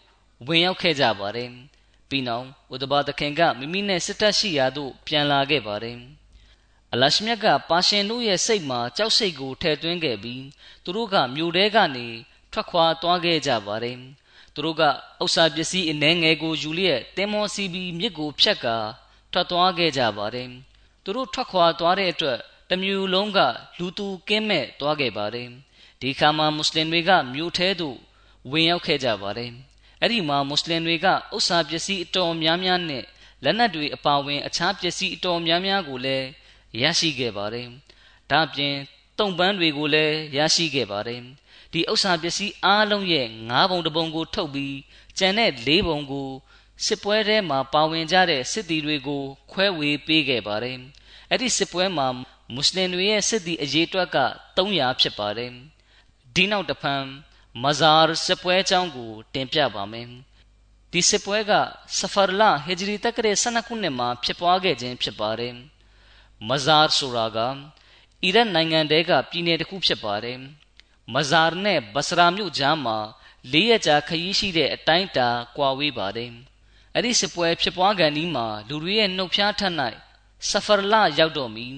ဝင်ရောက်ခဲ့ကြပါတယ်။ပြီးနောက်ဥတဘာသခင်ကမိမိနဲ့စစ်တပ်ရှိရာသို့ပြန်လာခဲ့ပါတယ်။အလရှမြတ်ကပါရှင်တို့ရဲ့စိတ်မှာကြောက်စိတ်ကိုထည့်သွင်းခဲ့ပြီးသူတို့ကမြို့ထဲကနေ ထွက်ခွာသွားခဲ့ကြပါတယ်။သူတို့ကဥစ္စာပစ္စည်းအနှဲငယ်ကိုယူလျက်တင်းမောစီပြီးမြစ်ကိုဖြတ်ကာထွက်သွားခဲ့ကြပါတယ်။သူတို့ထွက်ခွာသွားတဲ့အတွက်တမျိုးလုံးကလူသူကင်းမဲ့သွားခဲ့ပါတယ်။ဒီခါမှာမွတ်စလင်တွေကမြို့ထဲသို့ဝင်ရောက်ခဲ့ကြပါတယ်။အဲ့ဒီမှာမွတ်စလင်တွေကဥစ္စာပစ္စည်းအတော်များများနဲ့လက်နက်တွေအပါအဝင်အခြားပစ္စည်းအတော်များများကိုလည်းရရှိခဲ့ပါတယ်။ဒါ့အပြင်တုံပန်းတွေကိုလည်းရရှိခဲ့ပါတယ်။ ဒီဥစ္စာပစ္စည်းအားလုံးရဲ့၅ပုံတစ်ပုံကို ထုတ်ပြီးကျန်တဲ့၄ပုံကိုစစ်ပွဲထဲမှာပါဝင်ကြတဲ့စစ်သည်တွေကို ခွဲဝေပေးခဲ့ပါတယ်။အဲ့ဒီစစ်ပွဲမှာမွတ်စလင်တွေရဲ့စစ်သည်အရေးတွက်က300ဖြစ်ပါတယ်။ဒီနောက်တဖန်မဇာစစ်ပွဲအကြောင်းကို တင်ပြပါမယ်။ဒီစစ်ပွဲကဆဖာလာဟဂျရီတက္ကရာ12ခုနှစ်မှာဖြစ်ပွားခဲ့ခြင်းဖြစ်ပါတယ်။မဇာဆိုတာကအီရတ်နိုင်ငံတဲကပြည်နယ်တစ်ခုဖြစ်ပါတယ်။ မဇာနဲ့ဘစရာမြို့ကြားမှာလေးရကြာခရီးရှိတဲ့အတိုင်းတာကွာဝေးပါတယ်။အဲ့ဒီစစ်ပွဲဖြစ်ပွားကန်ဒီမှာလူတွေရဲ့နှုတ်ဖျားထက်၌ဆဖာလာရောက်တော့မီ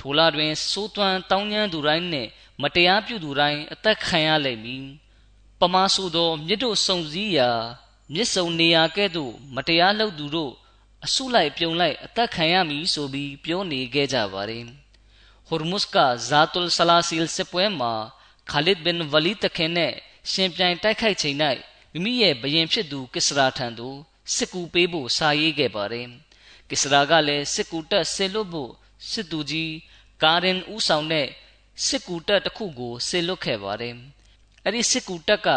ထိုလာတွင်စိုးသွမ်းတောင်းကျမ်းသူတိုင်းနှင့်မတရားပြုသူတိုင်းအသက်ခံရလိမ့်မည်။ပမာဆိုသောမြစ်တို့စုံစည်းရာမြစ်စုံနေရာကဲ့သို့မတရားလုပ်သူတို့အဆုလိုက်ပြုံလိုက်အသက်ခံရမည်ဆိုပြီးပြောနေခဲ့ကြပါတယ်။ဟိုရ်မုစ်ကဇာတုလ်ဆလာစီလ်စစ်ပွဲမှာ ခါလစ်ဘင်ဝလီတခင်နဲ့ရှင်ပြိုင်တိုက်ခိုက်ချိန်၌မိမိရဲ့ဘရင်ဖြစ်သူကစ္စရာထံသို့စစ်ကူပေးဖို့စာရေးခဲ့ပါတယ်။ကစ္စရာကလည်းစစ်ကူတက်ဆင်လွတ်ဖို့စစ်သူကြီးကာရင်ဦးဆောင်တဲ့စစ်ကူတက်တစ်ခုကိုဆင်လွတ်ခဲ့ပါတယ်။အဲ့ဒီစစ်ကူတက်က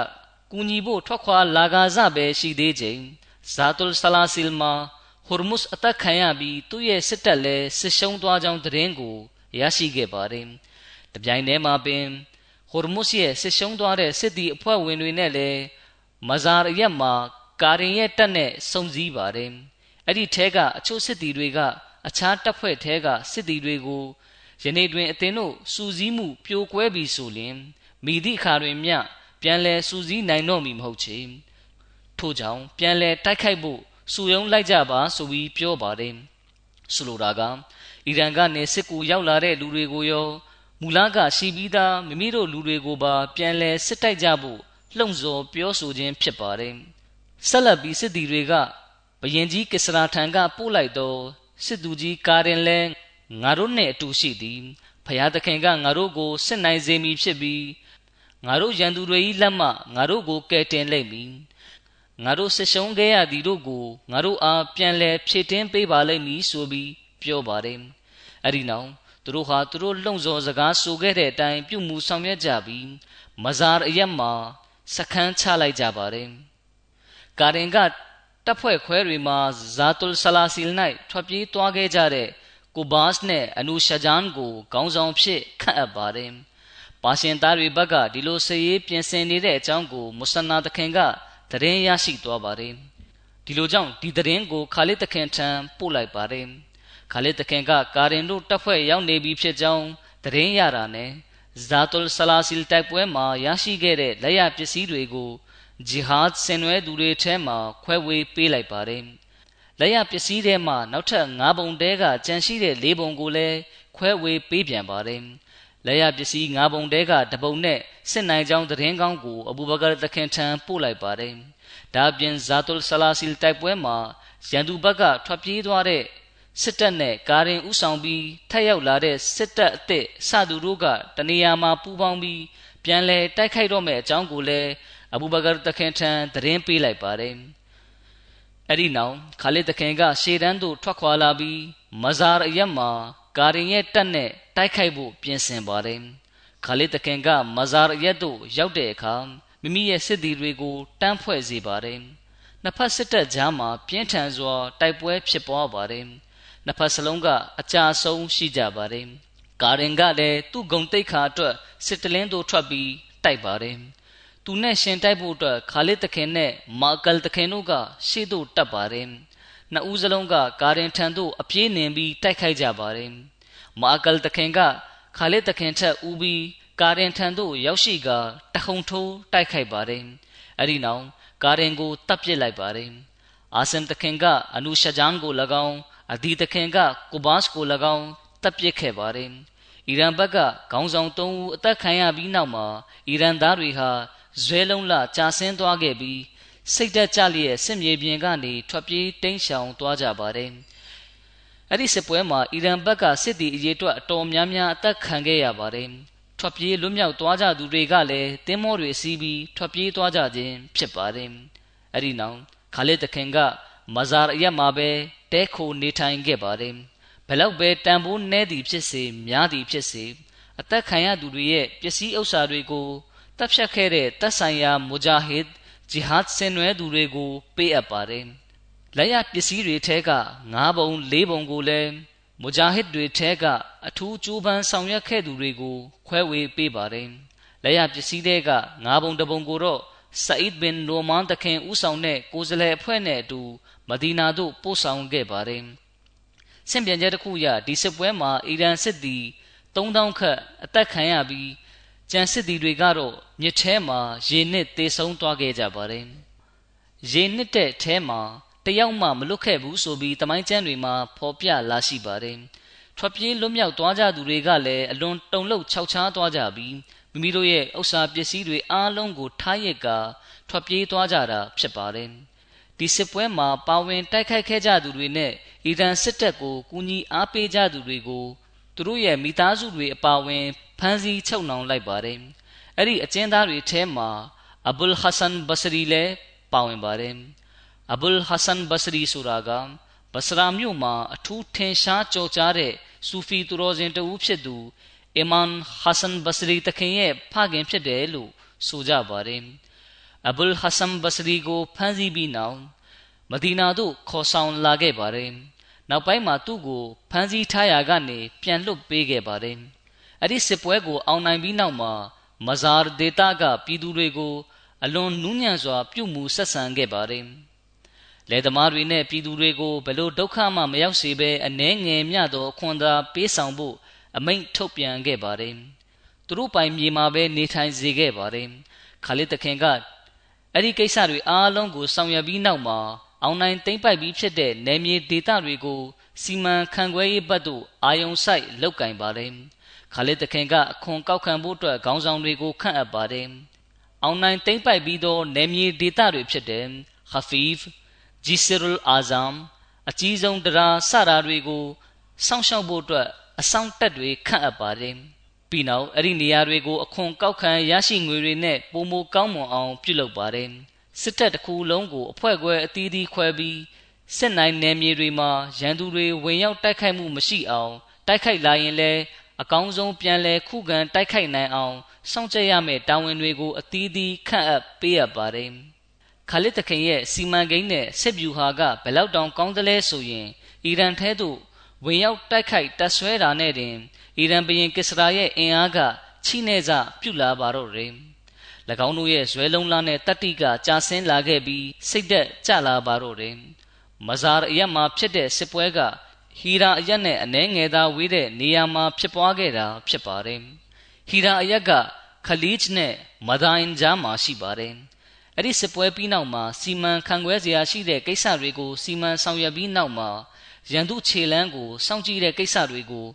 ကူညီဖို့ထွက်ခွာလာကားစပဲရှိသေးချိန်ဇာတုလ်ဆလာဆီလ်မာဟိုရ်မုစ်အသက်ခံရပြီးသူ့ရဲ့စစ်တပ်လည်းစစ်ရှုံးသွားကြောင်းသတင်းကိုရရှိခဲ့ပါတယ်။တပြိုင်တည်းမှာပင် ဟိုရ်မုစ်ရဲ့စစ်ရှုံးသွားတဲ့စစ်သည်အဖွဲ့ဝင်တွေနဲ့လည်းမဇာရက်မှာကာရင်ရဲ့တက်နဲ့စုံစည်းပါတယ်အဲ့ဒီထဲကအချို့စစ်သည်တွေကအခြားတပ်ဖွဲ့ထဲကစစ်သည်တွေကိုယနေ့တွင်အသင်တို့စူးစီးမှုပြိုကွဲပြီဆိုလျှင်မိသည့်အခါတွင်မျှပြန်လည်စူးစီးနိုင်တော့မည်မဟုတ်ချေထို့ကြောင့်ပြန်လည်တိုက်ခိုက်ဖို့စူယုံလိုက်ကြပါဆိုပြီးပြောပါတယ်ဆိုလိုတာကအီရန်ကနေစစ်ကူရောက်လာတဲ့လူတွေကိုရော မူလကရှိပြီးသားမိမိတို့လူတွေကိုပါပြန်လဲစစ်တိုက်ကြဖို့လှုံ့ဆော်ပြောဆိုခြင်းဖြစ်ပါတယ်။ဆက်လက်ပြီးစစ်သည်တွေကဘယင်ကြီးကစ္စရာထံကပို့လိုက်သောစစ်သူကြီးကာရင်လဲငါတို့နဲ့အတူရှိသည်ဖျားသခင်ကငါတို့ကိုစစ်နိုင်စေမည်ဖြစ်ပြီးငါတို့ရန်သူတွေ၏လက်မှငါတို့ကိုကယ်တင်လိမ့်မည်ငါတို့ဆက်ရှုံးခဲ့ရသည်တို့ကိုငါတို့အားပြန်လဲဖြည့်တင်းပေးပါလိမ့်မည်ဆိုပြီးပြောပါတယ်အဲ့ဒီနောက် သူတို့ဟာသူတို့လှုံ့ဆော်စကားဆိုခဲ့တဲ့အတိုင်းပြုမှုဆောင်ရွက်ကြပြီးမဇာအရက်မှာစခန်းချလိုက်ကြပါတယ်။ကာရင်ကတပ်ဖွဲ့ခွဲတွေမှာဇာတုလ်ဆလာစီလ်၌ထွက်ပြေးသွားခဲ့ကြတဲ့ကိုဘတ်နဲ့အနူရှာဂျန်ကိုခေါင်းဆောင်ဖြစ်ခန့်အပ်ပါတယ်။ပါရှင်သားတွေဘက်ကဒီလိုစည်ရေးပြင်ဆင်နေတဲ့အကြောင်းကိုမုဆနာသခင်ကသတင်းရရှိသွားပါတယ်။ဒီလိုကြောင့်ဒီသတင်းကိုခါလစ်သခင်ထံပို့လိုက်ပါတယ်။ ခါလစ်တခင်ကကာရင်တို့တပ်ဖွဲ့ရောက်နေပြီဖြစ်ကြောင်းသတင်းရတာနဲ့ဇာတုလ်ဆလာစီလ်တိုက်ပွဲမှာရရှိခဲ့တဲ့လက်ရပစ္စည်းတွေကိုဂျီဟာဒ်ဆင်နွဲသူတွေထဲမှာခွဲဝေပေးလိုက်ပါတယ်။လက်ရပစ္စည်းထဲမှာနောက်ထပ်၅ပုံတဲကကြန့်ရှိတဲ့၄ပုံကိုလည်းခွဲဝေပေးပြန်ပါတယ်။လက်ရပစ္စည်း၅ပုံတဲကတပုံနဲ့စစ်နိုင်ကြောင်းသတင်းကောင်းကိုအဘူဘကာတခင်ထံပို့လိုက်ပါတယ်။ဒါပြင်ဇာတုလ်ဆလာစီလ်တိုက်ပွဲမှာရန်သူဘက်ကထွက်ပြေးသွားတဲ့ စစ်တပ်နဲ့ကာရင်ဥဆောင်ပြီးထက်ရောက်လာတဲ့စစ်တပ်အသစ်စသူတို့ကတနေရာမှာပူးပေါင်းပြီးပြန်လဲတိုက်ခိုက်တော့မယ့်အကြောင်းကိုလည်းအဘူဘကာတခင်ထံသတင်းပေးလိုက်ပါတယ်။အဲ့ဒီနောက်ခါလစ်တခင်ကရှေ့တန်းသို့ထွက်ခွာလာပြီးမဇာအရက်မှာကာရင်ရဲ့တပ်နဲ့တိုက်ခိုက်ဖို့ပြင်ဆင်ပါတယ်။ခါလစ်တခင်ကမဇာအရက်သို့ရောက်တဲ့အခါမိမိရဲ့စစ်သည်တွေကိုတန်းဖွဲ့စေပါတယ်။နှစ်ဖက်စစ်တပ်ကြားမှာပြင်းထန်စွာတိုက်ပွဲဖြစ်ပွားပါတယ်။ နှစ်ဖက်စလုံးကအကြဆုံးရှိကြပါတယ်။ကာရင်ကလည်းသူ့ဂုံတိတ်ခါအတွက်စစ်တလင်းတို့ထွက်ပြီးတိုက်ပါတယ်။သူနဲ့ရှင်တိုက်ဖို့အတွက်ခါလစ်တခင်နဲ့မာကယ်တခင်တို့ကရှေ့သို့တက်ပါတယ်နှစ်ဦးစလုံးကကာရင်ထံသို့အပြေးနှင်ပြီးတိုက်ခိုက်ကြပါတယ်မာကယ်တခင်ကခါလစ်တခင်ထက်ဦးပြီးကာရင်ထံသို့ရောက်ရှိကတခုံထိုးတိုက်ခိုက်ပါတယ်အဲ့ဒီနောက်ကာရင်ကိုတပ်ပစ်လိုက်ပါတယ်အာဆမ်တခင်ကအနုရှဂျန်ကို၎င်း အဒီတခင်ကကိုဘတ်ကို၎င်းတပ်ပစ်ခဲ့ပါတယ်အီရန်ဘက်ကခေါင်းဆောင်၃ဦးအသက်ခံရပြီးနောက်မှာအီရန်သားတွေဟာဇွဲလုံးလကြာဆင်းသွားခဲ့ပြီးစိတ်သက်ကြလျက်စစ်မြေပြင်ကနေထွက်ပြေးတိမ်းရှောင်သွားကြပါတယ်။အဲ့ဒီစစ်ပွဲမှာအီရန်ဘက်ကစစ်သည်အရေးအတွက်အတော်များများအသက်ခံခဲ့ရပါတယ်။ထွက်ပြေးလွတ်မြောက်သွားကြသူတွေကလည်းတင်းမောတွေစီးပြီးထွက်ပြေးသွားကြခြင်းဖြစ်ပါတယ်။အဲ့ဒီနောက်ခါလစ်တခင်က မဇာရအရက်မှာပဲတဲခိုနေထိုင်ခဲ့ပါတယ်။ဘလောက်ပဲတန်ဖိုးနဲသည်ဖြစ်စေများသည်ဖြစ်စေအသက်ခံရသူတွေရဲ့ပစ္စည်းဥစ္စာတွေကိုတပ်ဖြတ်ခဲ့တဲ့တပ်ဆိုင်ရာမူဂျာဟစ်ဂျီဟတ်ဆင်နွဲသူတွေကိုပေးအပ်ပါတယ်။လက်ရပစ္စည်းတွေထဲက၅ဘုံ၄ဘုံကိုလည်းမူဂျာဟစ်တွေထဲကအထူးကြိုးပမ်းဆောင်ရွက်ခဲ့သူတွေကိုခွဲဝေပေးပါတယ်။လက်ရပစ္စည်းတွေက၅ဘုံတဘုံကိုတော့ဆာအစ်ဘင်နိုမန်တခင်ဦးဆောင်တဲ့ကိုယ်စားလှယ်အဖွဲ့နဲ့အတူ မဒီနာသို့ပို့ဆောင်ခဲ့ပါတယ်။စင်ပြန်ချက်တစ်ခုအရဒီစစ်ပွဲမှာအီရန်စစ်သည်3000ခန့်အသက်ခံရပြီးကြံစစ်သည်တွေကတော့မြစ်ထဲမှာရေနစ်သေဆုံးသွားခဲ့ကြပါတယ်။ရေနစ်တဲ့ထဲမှာတယောက်မှမလွတ်ခဲ့ဘူးဆိုပြီးတမိုင်းကျမ်းတွေမှာဖော်ပြလာရှိပါတယ်။ထွက်ပြေးလွတ်မြောက်သွားကြသူတွေကလည်းအလွန်တုန်လှုပ်ခြောက်ခြားသွားကြပြီးမိမိတို့ရဲ့ဥစ္စာပစ္စည်းတွေအားလုံးကိုထားရက်ကထွက်ပြေးသွားကြတာဖြစ်ပါတယ်။ ဒီစစ်ပွဲမှာပါဝင်တိုက်ခိုက်ခဲ့ကြသူတွေနဲ့အီရန်စစ်တပ်ကိုကူညီအားပေးကြသူတွေကိုသူတို့ရဲ့မိသားစုတွေအပါအဝင်ဖမ်းဆီးချုပ်နှောင်လိုက်ပါတယ်။အဲ့ဒီအကျဉ်းသားတွေထဲမှာအဘူလ်ဟဆန်ဘဆရီလည်းပါဝင်ပါတယ်။အဘူလ်ဟဆန်ဘဆရီဆိုတာကဘဆရာမြို့မှာအထူးထင်ရှားကြော်ကြားတဲ့ဆူဖီသူတော်စင်တဦးဖြစ်သူအီမန်ဟဆန်ဘဆရီတခင်ရဲ့ဖခင်ဖြစ်တယ်လို့ဆိုကြပါတယ်။ အဘူလ်ဟဆန်ဘဆရီကိုဖမ်းဆီးပြီးနောက်မဒီနာသို့ခေါ်ဆောင်လာခဲ့ပါတယ်။နောက်ပိုင်းမှာသူ့ကိုဖမ်းဆီးထားရာကနေပြန်လွတ်ပေးခဲ့ပါတယ်။အဲ့ဒီစစ်ပွဲကိုအောင်နိုင်ပြီးနောက်မှာမဇာရဒေတာကပြည်သူတွေကို အလွန်နူးညံ့စွာ ပြုမှုဆက်ဆံခဲ့ပါတယ်။လယ်သမားတွေနဲ့ပြည်သူတွေကိုဘလို့ဒုက္ခမှမရောက်စေဘဲအနှဲငယ်မြသောအခွန်သာပေးဆောင်ဖို့အမိန့်ထုတ်ပြန်ခဲ့ပါတယ်။သူတို့ပိုင်မြေမှာပဲနေထိုင်စေခဲ့ပါတယ်။ခါလစ်တခင်က အဲ့ဒီကိစ္စတွေအားလုံးကိုဆောင်ရွက်ပြီးနောက်မှာအောင်နိုင်သိမ့်ပိုက်ပြီးဖြစ်တဲ့နယ်မြေဒေသတွေကိုစီမံခန့်ခွဲရေးဘက်သို့အာယုံဆိုင်လောက်ကင်ပါတယ်။ခါလစ်တခင်ကအခွန်ကောက်ခံဖို့အတွက်ခေါင်းဆောင်တွေကိုခန့်အပ်ပါတယ်။အောင်နိုင်သိမ့်ပိုက်ပြီးသောနယ်မြေဒေသတွေဖြစ်တဲ့ခဖီဖ်ဂျီဆရူလ်အာဇမ်အကြီးဆုံးတရားစတာတွေကိုစောင့်ရှောက်ဖို့အတွက်အဆောင်တက်တွေခန့်အပ်ပါတယ်။ ပြီးနောက်အဲ့ဒီနေရာတွေကိုအခွန်ကောက်ခံရရှိငွေတွေနဲ့ပုံမကောင်းမွန်အောင်ပြုလုပ်ပါတယ်။စစ်တပ်တစ်ခုလုံးကိုအဖွဲ့ခွဲအသီးသီးခွဲပြီးစစ်နိုင်နယ်မြေတွေမှာရန်သူတွေဝင်ရောက်တိုက်ခိုက်မှုမရှိအောင်တိုက်ခိုက်လာရင်လည်းအကောင်းဆုံးပြန်လည်ခုခံတိုက်ခိုက်နိုင်အောင်စောင့်ကြရမယ့်တာဝန်တွေကိုအသီးသီးခန့်အပ်ပေးရပါတယ်။ခါလစ်တခင်ရဲ့စီမံကိန်းနဲ့စစ်ဗျူဟာကဘယ်လောက်တောင်ကောင်းသလဲဆိုရင်အီရန်ထဲသို့ဝင်ရောက်တိုက်ခိုက်တပ်ဆွဲတာနဲ့တင် အီရန်ဘရင်ကစ္စရာရဲ့အင်အားကချိနေစပြုလာပါတော့တယ်။၎င်းတို့ရဲ့ဇွဲလုံးလားနဲ့တတ္တိကကြာဆင်းလာခဲ့ပြီးစိတ်သက်ကြလာပါတော့တယ်။မဇာရအရက်မှာဖြစ်တဲ့စစ်ပွဲကဟီရာအရက်နဲ့အနှဲငယ်သာဝေးတဲ့နေရာမှာဖြစ်ပွားခဲ့တာဖြစ်ပါတယ်။ဟီရာအရက်ကခလီဂျ်နဲ့မဒိုင်ကြားမှာရှိပါတယ်။အဲ့ဒီစစ်ပွဲပြီးနောက်မှာစီမံခန့်ခွဲစရာရှိတဲ့ကိစ္စတွေကိုစီမံဆောင်ရွက်ပြီးနောက်မှာရန်သူခြေလန်းကိုစောင့်ကြည့်တဲ့ကိစ္စတွေကို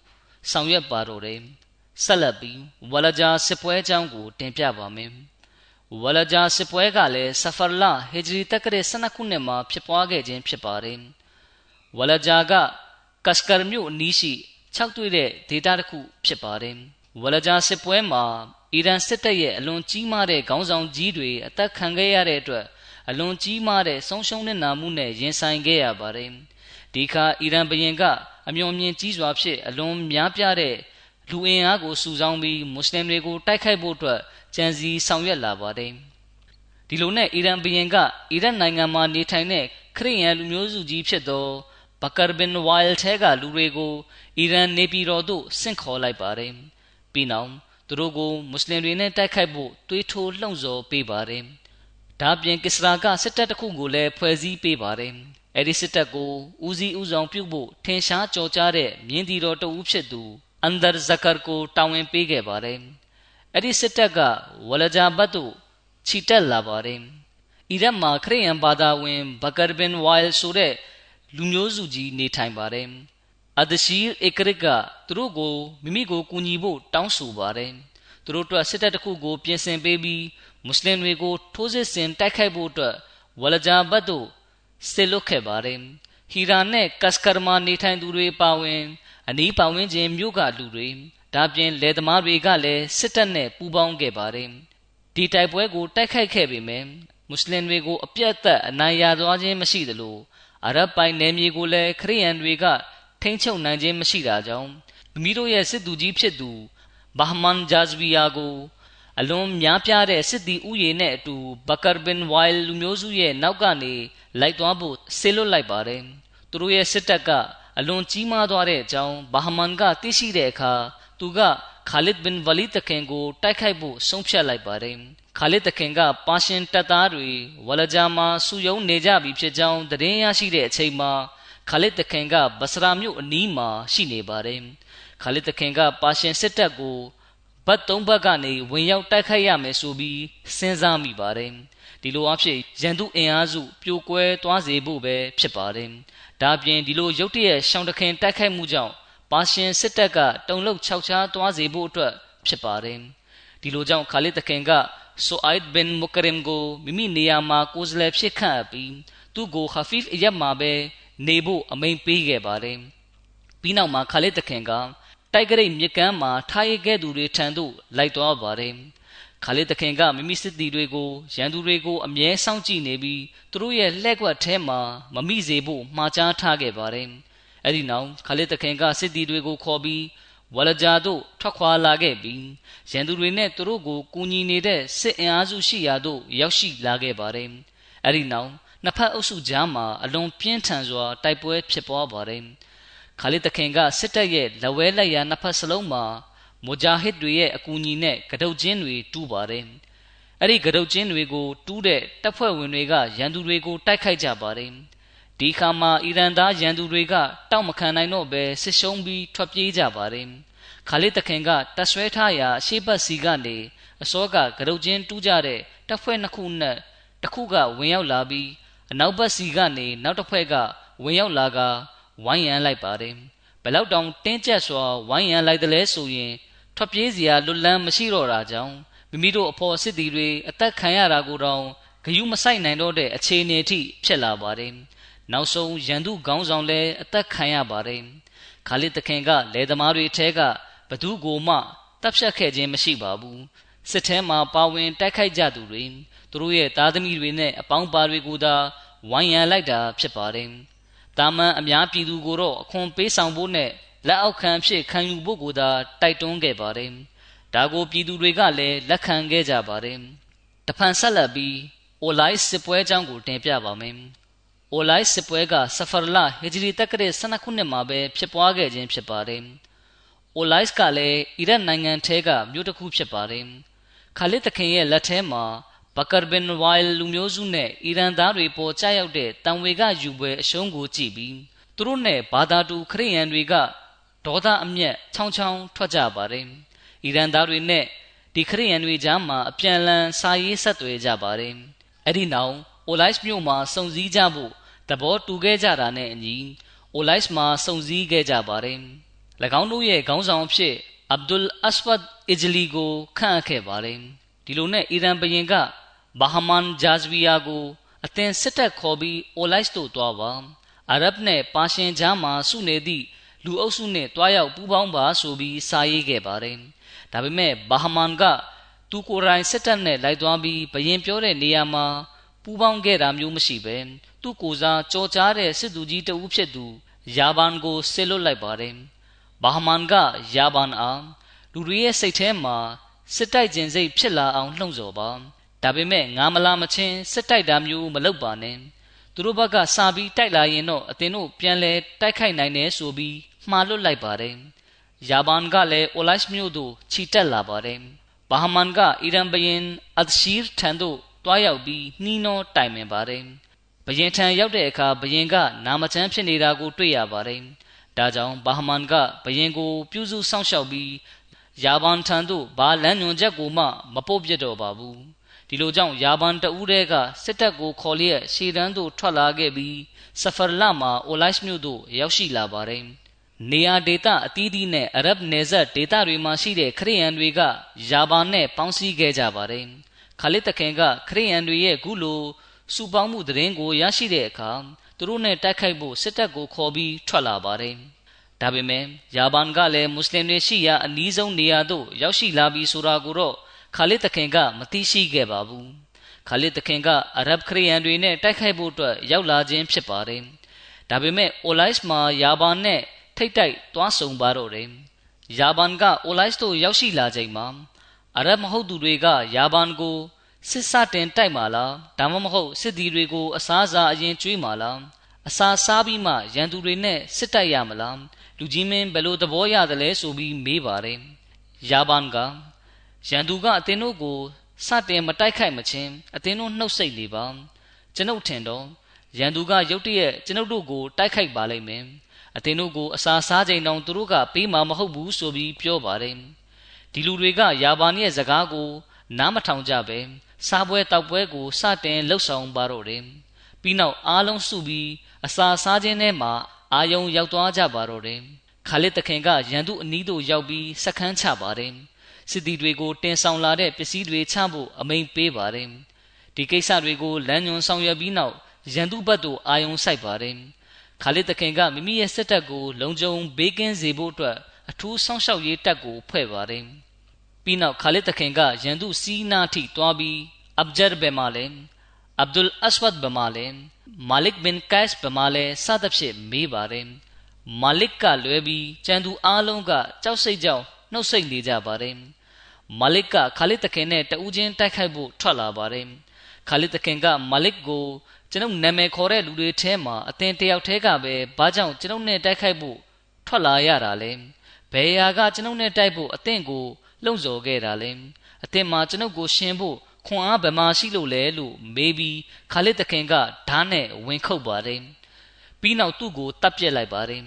ဆောင်ရွက်ပါတော့တယ်။ဆက်လက်ပြီးဝလဂျာစစ်ပွဲအကြောင်းကို တင်ပြပါမယ်။ဝလဂျာစစ်ပွဲကလည်းဆဖာလာဟီဂျရီတက္ကရာ12ခုနှစ်မှာဖြစ်ပွားခဲ့ခြင်းဖြစ်ပါတယ်။ဝလဂျာကကစကာမြို့အနီးရှိ၆တွေ့တဲ့ဒေသတစ်ခုဖြစ်ပါတယ်။ဝလဂျာစစ်ပွဲမှာအီရန်စစ်တပ်ရဲ့အလွန်ကြီးမားတဲ့ခေါင်းဆောင်ကြီးတွေအသက်ခံခဲ့ရတဲ့အတွက်အလွန်ကြီးမားတဲ့ဆုံးရှုံးတဲ့နာမှုနဲ့ရင်ဆိုင်ခဲ့ရပါတယ်။ဒီခါအီရန်ဘရင်က အမျော်မြင်ကြီးစွာဖြင့်အလွန်များပြားတဲ့လူအင်အားကိုစုဆောင်းပြီးမွတ်စလင်တွေကိုတိုက်ခိုက်ဖို့အတွက်ကြံစည်ဆောင်ရွက်လာပါတယ်။ဒီလိုနဲ့အီရန်ဘရင်ကအီရတ်နိုင်ငံမှာနေထိုင်တဲ့ခရစ်ယာန်လူမျိုးစုကြီးဖြစ်သောဘကာဘင်ဝိုင်လ်ထဲကလူတွေကိုအီရန်နေပြည်တော်သို့ဆင့်ခေါ်လိုက်ပါတယ်။ပြီးနောက်သူတို့ကိုမွတ်စလင်တွေနဲ့တိုက်ခိုက်ဖို့တွေးထိုးလှုံ့ဆော်ပေးပါတယ်။ဒါပြင်ကစ္စရာကစစ်တပ်တစ်ခုကိုလည်းဖွဲ့စည်းပေးပါတယ်။ အဲဒီစစ်တပ်ကိုဦးစီးဦးဆောင်ပြုဖို့ထင်ရှားကြော်ကြားတဲ့မြင်းတီတော်တဦးဖြစ်သူအန်ဒါဇကာကိုတာဝန်ပေးခဲ့ပါတယ်။အဲဒီစစ်တပ်ကဝလဂျာဘတ်တို့ခြိတက်လာပါတယ်။အီရတ်မှာခရစ်ယာန်ဘာသာဝင်ဘကာဘင်ဝိုင်ဆိုတဲ့လူမျိုးစုကြီးနေထိုင်ပါတယ်။အဒရှိအကရစ်ကသူတို့ကိုမိမိကိုကူညီဖို့တောင်းဆိုပါတယ်သူတို့အတွက်စစ်တပ်တစ်ခုကိုပြင်ဆင်ပေးပြီးမွတ်စလင်တွေကိုထိုးစစ်ဆင်တိုက်ခိုက်ဖို့အတွက်ဝလဂျာဘတ်တို့ စစ်လွတ်ခဲ့ပါတယ်ဟီရာနဲ့ကတ်စကာမာနေထိုင်သူတွေပါဝင် အနီးပတ်ဝန်းကျင်မြို့ကလူတွေဒါပြင်လယ်သမားတွေကလည်းစစ်တပ်နဲ့ပူးပေါင်းခဲ့ပါတယ်ဒီတိုက်ပွဲကိုတိုက်ခိုက်ခဲ့ပေမဲ့မွတ်စလင်တွေကိုအပြတ်သက်အနိုင်ရသွားခြင်းမရှိသလိုအရဗ်ပိုင်နယ်မြေကိုလည်းခရီးယန်တွေကထိမ့်ချုပ်နိုင်ခြင်းမရှိတာကြောင့်မိမိတို့ရဲ့စစ်သူကြီးဖြစ်သူဘာဟမန်ဂျာဇဗီယာကိုအလွန်များပြားတဲ့စစ်သည်ဥယေနဲ့အတူဘကာဘင်ဝိုင်လူမျိုးစုရဲ့နောက်ကနေ လိုက်သွားဖို့ဆေးလွတ်လိုက်ပါတယ်သူတို့ရဲ့စစ်တပ်ကအလွန်ကြီးမားသွားတဲ့အကြောင်းဘာဟမန်ကသိရှိတဲ့အခါသူကခါလစ်ဘင်ဝလီတခင်ကိုတိုက်ခိုက်ဖို့ဆုံးဖြတ်လိုက်ပါတယ်ခါလစ်တခင်ကပါရှင်တပ်သားတွေဝလဂျာမှာစုယုံနေကြပြီဖြစ်ကြောင်းသတင်းရရှိတဲ့အချိန်မှာခါလစ်တခင်ကဘစရာမြို့အနီးမှာရှိနေပါတယ်ခါလစ်တခင်ကပါရှင်စစ်တပ်ကိုဘတ်သုံးဘက်ကနေဝင်ရောက်တိုက်ခိုက်ရမယ်ဆိုပြီးစဉ်းစားမိပါတယ် ဒီလိုအဖြစ်ရန်သူအင်အားစုပြိုကွဲသွားစေဖို့ပဲဖြစ်ပါတယ်ဒါပြင်ဒီလိုရုတ်တရက်ရှောင်းတခင်တိုက်ခိုက်မှုကြောင့်ပါရှင်စစ်တပ်ကတုံလုတ်ခြောက်ခြားသွားစေဖို့အတွက်ဖြစ်ပါတယ်ဒီလိုကြောင့်ခါလစ်တခင်ကဆိုအိုက်ဘင်မုကရင်ကိုမိမိနေရာမှာကိုယ်စားလှယ်ဖြစ်ခန့်အပ်ပြီးသူ့ကိုခဖီဖ်အရက်မှာပဲနေဖို့အမိန်ပေးခဲ့ပါတယ်။ပြီးနောက်မှာခါလစ်တခင်ကတိုက်ကြိတ်မြကမ်းမှာထားရခဲ့သူတွေထံသို့လိုက်သွားပါတယ်။ ခါလစ်တခင်ကမိမိစစ်သည်တွေကိုရန်သူတွေကိုအမြဲစောင့်ကြည့်နေပြီးသူတို့ရဲ့လက်ကွက်ထဲမှာမမိစေဖို့မှာကြားထားခဲ့ပါတယ်။အဲဒီနောက်ခါလစ်တခင်ကစစ်သည်တွေကိုခေါ်ပြီးဝလဂျာတို့ထွက်ခွာလာခဲ့ပြီးရန်သူတွေနဲ့သူတို့ကိုကူညီနေတဲ့စစ်အင်အားစုရှိရာသို့ရောက်ရှိလာခဲ့ပါတယ်။အဲဒီနောက်နှစ်ဖက်အုပ်စုကြားမှာအလွန်ပြင်းထန်စွာတိုက်ပွဲဖြစ်ပွားပါတယ်။ခါလစ်တခင်ကစစ်တပ်ရဲ့လက်ဝဲလက်ရာနှစ်ဖက်စလုံးမှာ မူဂျာဟစ်တွေရဲ့အကူအညီနဲ့ကဒုတ်ချင်းတွေတူးပါတယ်။အဲ့ဒီကဒုတ်ချင်းတွေကိုတူးတဲ့တပ်ဖွဲ့ဝင်တွေကရန်သူတွေကိုတိုက်ခိုက်ကြပါတယ်။ဒီခါမှာအီရန်သားရန်သူတွေကတောက်မခံနိုင်တော့ဘဲစစ်ရှုံးပြီးထွက်ပြေးကြပါတယ်။ခါလစ်တခင်ကတပ်ဆွဲထားရာရှေးဘက်စီကနေအစောကကဒုတ်ချင်းတူးကြတဲ့တပ်ဖွဲ့နှစ်ခုနဲ့တစ်ခုကဝင်ရောက်လာပြီးအနောက်ဘက်စီကနေနောက်တစ်ဖွဲ့ကဝင်ရောက်လာကဝိုင်းရန်လိုက်ပါတယ်ဘယ်လောက်တောင်တင်းကျပ်စွာဝိုင်းရန်လိုက်တယ်လဲဆိုရင် ထွက်ပြေးစရာလွတ်လန်းမရှိတော့တာကြောင့်မိမိတို့အဖော်စစ်သည်တွေအသက်ခံရတာကိုတောင်ဂယုမဆိုင်နိုင်တော့တဲ့အခြေအနေအထိဖြစ်လာပါတယ်နောက်ဆုံးရန်သူခေါင်းဆောင်လည်းအသက်ခံရပါတယ်ခါလစ်တခင်ကလယ်သမားတွေအထက်ကဘသူကိုမှတပ်ဖြတ်ခဲ့ခြင်းမရှိပါဘူးစစ်ထဲမှာပါဝင်တိုက်ခိုက်ကြသူတွေသူတို့ရဲ့သားသမီးတွေနဲ့အပေါင်းပါတွေကိုသာဝိုင်းရန်လိုက်တာဖြစ်ပါတယ်။တာမန်အများပြည်သူကိုတော့အခွန်ပေးဆောင်ဖို့နဲ့ လက်အောက်ခံဖြစ်ခံယူဖို့ကိုသာတိုက်တွန်းခဲ့ပါတယ်။ဒါကိုပြည်သူတွေကလည်းလက်ခံခဲ့ကြပါတယ်။တဖန်ဆက်လက်ပြီးအိုလိုက်စစ်ပွဲအကြောင်းကိုတင်ပြပါမယ်။အိုလိုက်စစ်ပွဲကဆဖရလာဟီဂျရီတက္ကရာ12ခုနှစ်မှာပဲဖြစ်ပွားခဲ့ခြင်းဖြစ်ပါတယ်။အိုလိုက်ကလည်းအီရတ်နိုင်ငံထဲကမြို့တစ်ခုဖြစ်ပါတယ်။ခါလစ်တခင်ရဲ့လက်ထဲမှာဘကာဘင်ဝိုင်လူမျိုးစုနဲ့အီရန်သားတွေပေါ်ကျရောက်တဲ့တံဝေကယူပွဲအရှုံးကိုကြည့်ပြီးသူတို့နဲ့ဘာသာတူခရိယန်တွေက ဒေါသအမျက်ချောင်းချောင်းထွက်ကြပါတယ်။အီရန်သားတွေနဲ့ဒီခရိယန်တွေကြားမှာအပြန်အလှန်စာရေးဆက်သွယ်ကြပါတယ်။အဲ့ဒီနောက်အိုလိုက်စ်မြို့မှာစုံစည်းကြဖို့သဘောတူခဲ့ကြတာနဲ့အညီအိုလိုက်စ်မှာစုံစည်းခဲ့ကြပါတယ်။၎င်းတို့ရဲ့ခေါင်းဆောင်ဖြစ်အဗ်ဒุลအစ်ဝတ်အီဂျလီကိုခန့်အပ်ခဲ့ပါတယ်။ဒီလိုနဲ့အီရန်ဘရင်ကဘာဟမန်ဂျာဇဗီယာကိုအသင်စစ်တပ်ခေါ်ပြီးအိုလိုက်စ်တို့တွားပါအာရဗ်နဲ့ပါရှင်ကြားမှာစုနေသည့် လူအုပ်စုနဲ့တွားရောက်ပူးပေါင်းပါဆိုပြီးစာရေးခဲ့ပါတယ်ဒါပေမဲ့ဘာဟမန်ကသူကိုယ်တိုင်စစ်တပ်နဲ့လိုက်သွားပြီးဘရင်ပြောတဲ့နေရာမှာပူးပေါင်းခဲ့တာမျိုးမရှိပဲသူ့ကိုယ်စားကြော်ကြားတဲ့စစ်သူကြီးတဦးဖြစ်သူယာဘန်ကိုဆစ်လွတ်လိုက်ပါတယ်ဘာဟမန်ကယာဘန်အားလူတွေရဲ့စိတ်ထဲမှာစစ်တိုက်ခြင်းစိတ်ဖြစ်လာအောင်လှုံ့ဆော်ပါဒါပေမဲ့ငါမလာမချင်းစစ်တိုက်တာမျိုးမလုပ်ပါနဲ့သူတို့ဘက်ကစာပြီးတိုက်လာရင်တော့အတင်တို့ပြန်လဲတိုက်ခိုက်နိုင်တယ်ဆိုပြီး မှားလွတ်လိုက်ပါတယ်ယာဘန်ကလည်းအိုလိုက်မြို့သို့ခြိတက်လာပါတယ်ဘာဟမန်ကအီရန်ဘရင်အဒ်ရှီရ်ထံသို့တွားရောက်ပြီးနှီးနှောတိုင်ပင်ပါတယ်ဘရင်ထံရောက်တဲ့အခါဘရင်ကနာမချမ်းဖြစ်နေတာကိုတွေ့ရပါတယ်ဒါကြောင့်ဘာဟမန်ကဘရင်ကိုပြုစုစောင့်ရှောက်ပြီးယာဘန်ထံသို့ဘာလမ်းညွန်ချက်ကိုမှမပုတ်ပြတော့ပါဘူးဒီလိုကြောင့်ယာဘန်တဦးတည်းကစစ်တပ်ကိုခေါ်လျက်ရှေတန်းသို့ထွက်လာခဲ့ပြီးဆဖာလမှာအိုလိုက်မြို့သို့ရောက်ရှိလာပါတယ် နေရာဒေသအသီးသီးနဲ့အရဗ်နယ်စပ်ဒေသတွေမှာရှိတဲ့ခရိယန်တွေကယာဘန်နဲ့ပေါင်းစည်းခဲ့ကြပါတယ်ခါလစ်တခင်ကခရိယန်တွေရဲ့ခုလိုစုပေါင်းမှုသတင်းကိုရရှိတဲ့အခါသူတို့နဲ့တိုက်ခိုက်ဖို့စစ်တပ်ကိုခေါ်ပြီးထွက်လာပါတယ်ဒါပေမဲ့ယာဘန်ကလည်းမွတ်စလင်တွေရှိရာအနီးဆုံးနေရာသို့ရောက်ရှိလာပြီးဆိုတာကိုတော့ခါလစ်တခင်ကမသိရှိခဲ့ပါဘူးခါလစ်တခင်ကအရဗ်ခရီးယန်တွေနဲ့တိုက်ခိုက်ဖို့အတွက်ရောက်လာခြင်းဖြစ်ပါတယ်ဒါပေမဲ့အိုလိုက်စ်မှာယာဘန်နဲ့ ထိတ်တိုက်သွားဆုံပါတော့တယ်ယာဘန်ကအိုလိုက်စ်တို့ရောက်ရှိလာချိန်မှာအရဗ်မဟုတ်သူတွေကယာဘန်ကိုစစ်စတင်တိုက်မှာလားဒါမှမဟုတ်စစ်သည်တွေကိုအစားအစာအရင်ကျွေးမှာလားအစာစားပြီးမှရန်သူတွေနဲ့စစ်တိုက်ရမလားလူကြီးမင်းဘယ်လိုသဘောရတယ်လဲဆိုပြီးမေးပါတယ်ယာဘန်ကရန်သူကအသင်တို့ကိုစတင်မတိုက်ခိုက်မချင်းအသင်တို့နှုတ်ဆက်နေပါကျွန်ုပ်ထင်တော့ရန်သူကရုတ်တရက်ကျွန်ုပ်တို့ကိုတိုက်ခိုက်ပါလိမ့်မယ် အသင်တို့ကိုအစာစားချိန်တောင်သူတို့ကပေးမှာမဟုတ်ဘူးဆိုပြီးပြောပါတယ်ဒီလူတွေကယာဘာန်ရဲ့စကားကို နားမထောင်ကြပဲစားပွဲတောက်ပွဲကိုစတင်လှုပ်ဆောင်ပါတော့တယ်ပြီးနောက်အားလုံးစုပြီးအစာစားခြင်းထဲမှာအာယုံရောက်သွားကြပါတော့တယ်ခါလစ်တခင်ကရန်သူအနီးသို့ရောက်ပြီးစခန်းချပါတယ်စစ်သည်တွေကိုတင်ဆောင်လာတဲ့ပစ္စည်းတွေချဖို့အမိန်ပေးပါတယ်ဒီကိစ္စတွေကိုလမ်းညွှန်ဆောင်ရွက်ပြီးနောက်ရန်သူဘက်သို့အာယုံစိုက်ပါတယ် ခါလစ်တခင်ကမိမိရဲ့စစ်တပ်ကိုလုံခြုံဘေးကင်းစေဖို့အတွက်အထူးစောင့်ရှောက်ရေးတပ်ကိုဖွဲ့ပါတယ်ပြီးနောက်ခါလစ်တခင်ကရန်သူစီးနာထိတွားပြီးအဘဂျရ်ဘမာလင်အဗ်ဒุลအစဝတ်ဘမာလင်မာလစ်ဘင်ကိုက်စ်ဘမာလင်စသဖြင့်မေးပါတယ်မာလစ်ကလွဲပြီးကျန်သူအားလုံးကကြောက်စိတ်ကြောင့်နှုတ်ဆက်နေကြပါတယ်မာလစ်ကခါလစ်တခင်နဲ့တဦးချင်းတိုက်ခိုက်ဖို့ထွက်လာပါတယ်ခါလစ်တခင်ကမာလစ်ကို ကျွန်ုပ်နာမည်ခေါ်တဲ့လူတွေထဲမှာအသင်တယောက်တည်းကပဲဘာကြောင့်ကျွန်ုပ်နဲ့တိုက်ခိုက်ဖို့ထွက်လာရတာလဲဘယ်ရာကကျွန်ုပ်နဲ့တိုက်ဖို့အသင်ကိုလှုံ့ဆော်ခဲ့တာလဲအသင်မှာကျွန်ုပ်ကိုရှင်ဖို့ခွန်အားဘယ်မှာရှိလို့လဲလို့မေးပြီးခါလစ်တခင်ကဓာတ်နဲ့ဝင်ခုတ်ပါတယ်ပြီးနောက်သူ့ကိုတပ်ပြက်လိုက်ပါတယ်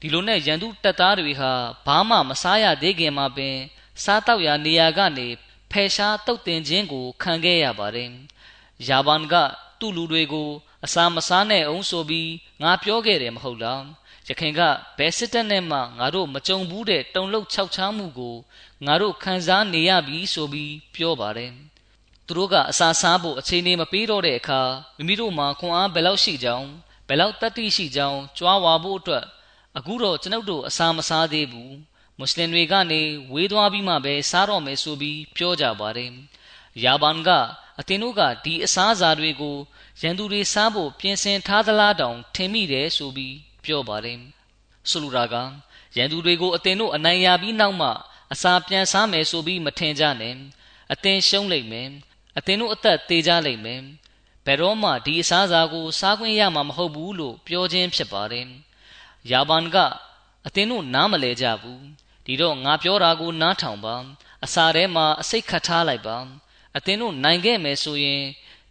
ဒီလိုနဲ့ရန်သူတပ်သားတွေဟာဘာမှမစားရသေးခင်မှာပင် စားတောက်ရာနေရာကနေဖယ်ရှားတုတ်တင်ခြင်းကိုခံခဲ့ရပါတယ်ယာဘန်က သူ့လူတွေကိုအစာမစားနဲ့အောင်ဆိုပြီးငါပြောခဲ့တယ်မဟုတ်လားရခင်ကဘယ်စစ်တပ်နဲ့မှငါတို့မကြုံဘူးတဲ့တုံလုတ်ခြောက်ချားမှုကိုငါတို့ခံစားနေရပြီဆိုပြီးပြောပါတယ်သူတို့ကအစာစားဖို့အချိန်နေမပေးတော့တဲ့အခါမိမိတို့မှာခွန်အားဘယ်လောက်ရှိကြောင်းဘယ်လောက်တတ်သိရှိကြောင်းကြွားဝါဖို့အတွက်အခုတော့ကျွန်ုပ်တို့အစာမစားသေးဘူးမွတ်စလင်တွေကနေဝေးသွားပြီးမှပဲစားတော့မယ်ဆိုပြီးပြောကြပါတယ်ယာဘန်က အသင်တို့ကဒီအစားအစာတွေကိုရန်သူတွေစားဖို့ပြင်ဆင်ထားသလားတောင်ထင်မိတယ်ဆိုပြီးပြောပါတယ်ဆိုလိုတာကရန်သူတွေကိုအသင်တို့အနိုင်ရပြီးနောက်မှအစာပြန်စားမယ်ဆိုပြီးမထင်ကြနဲ့အသင်ရှုံးလိမ့်မယ်အသင်တို့အသက်သေးကြလိမ့်မယ်ဘယ်တော့မှဒီအစားအစာကိုစားခွင့်ရမှာမဟုတ်ဘူးလို့ပြောခြင်းဖြစ်ပါတယ်ယာဘန်ကအသင်တို့နားမလဲကြဘူးဒီတော့ငါပြောတာကိုနားထောင်ပါအစာထဲမှာအစိတ်ခတ်ထားလိုက်ပါ အသင်တို့နိုင်ခဲ့မယ်ဆိုရင်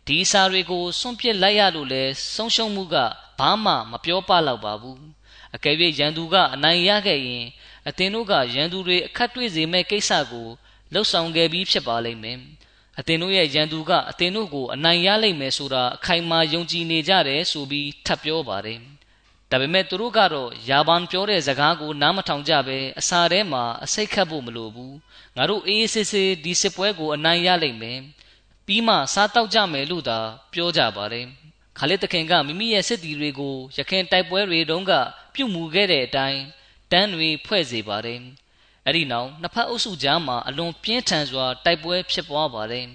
ဒီစာတွေကိုစွန့်ပစ်လိုက်ရလို့လဲဆုံးရှုံးမှုကဘာမှမပြောပလောက်ပါဘူးအကယ်၍ရန်သူကအနိုင်ရခဲ့ရင်အသင်တို့ကရန်သူတွေအခက်တွေ့စေမဲ့ကိစ္စကိုလှုပ်ဆောင်ခဲ့ပြီးဖြစ်ပါလိမ့်မယ်အသင်တို့ရဲ့ရန်သူကအသင်တို့ကိုအနိုင်ရလိမ့်မယ်ဆိုတာအခိုင်အမာယုံကြည်နေကြတယ်ဆိုပြီးထပ်ပြောပါတယ် ဒါပေမဲ့သူတို့ကတော့ယာဘန်ပြောတဲ့စကားကိုနားမထောင်ကြပဲအစာထဲမှာအစိတ်ခတ်ဖို့မလိုဘူးငါတို့အေးအေးဆေးဆေးဒီစစ်ပွဲကိုအနိုင်ရလိမ့်မယ်ပြီးမှစားတောက်ကြမယ်လို့သာပြောကြပါတယ်ခါလစ်တခင်ကမိမိရဲ့စစ်တီတွေကိုရခင်တိုက်ပွဲတွေတုန်းကပြုတ်မှုခဲ့တဲ့အတိုင်းတန်းတွေဖွဲ့စေပါတယ်အဲ့ဒီနောက်နှစ်ဖက်အုပ်စုကြားမှာအလွန်ပြင်းထန်စွာတိုက်ပွဲဖြစ်ပွားပါတယ်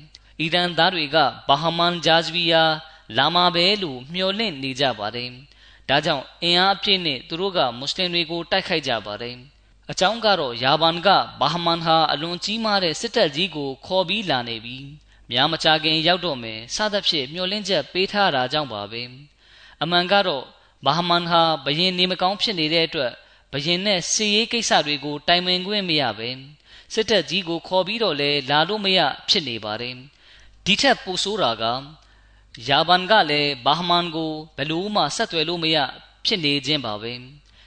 အီရန်သားတွေကဘာဟာမန်ဂျာဇဗီယာလာမာဘဲလို့မျှော်လင့်နေကြပါတယ် ဒါကြောင့်အင်အားအပြည့်နဲ့သူတို့ကမွတ်စလင်တွေကိုတိုက်ခိုက်ကြပါတယ်အကြောင်းကတော့ယာဘန်ကဘာဟမန်ဟာအလွန်ကြီးမားတဲ့စစ်တပ်ကြီးကိုခေါ်ပြီးလာနေပြီများမချခင်ရောက်တော့မယ်စသဖြင့်မျှော်လင့်ချက်ပေးထားတာကြောင့်ပါပဲအမှန်ကတော့ဘာဟမန်ဟာဘယင်နေမကောင်းဖြစ်နေတဲ့အတွက်ဘရင်နဲ့စီရေးကိစ္စတွေကိုတိုင်ပင်ခွင့်မရပဲစစ်တပ်ကြီးကိုခေါ်ပြီးတော့လဲလာလို့မရဖြစ်နေပါတယ်ဒီထက်ပိုဆိုးတာက ယာဘန်ကလည်းဘာဟမန်ကိုဘယ်လို့မှဆက်သွယ်လို့မရဖြစ်နေခြင်းပါပဲ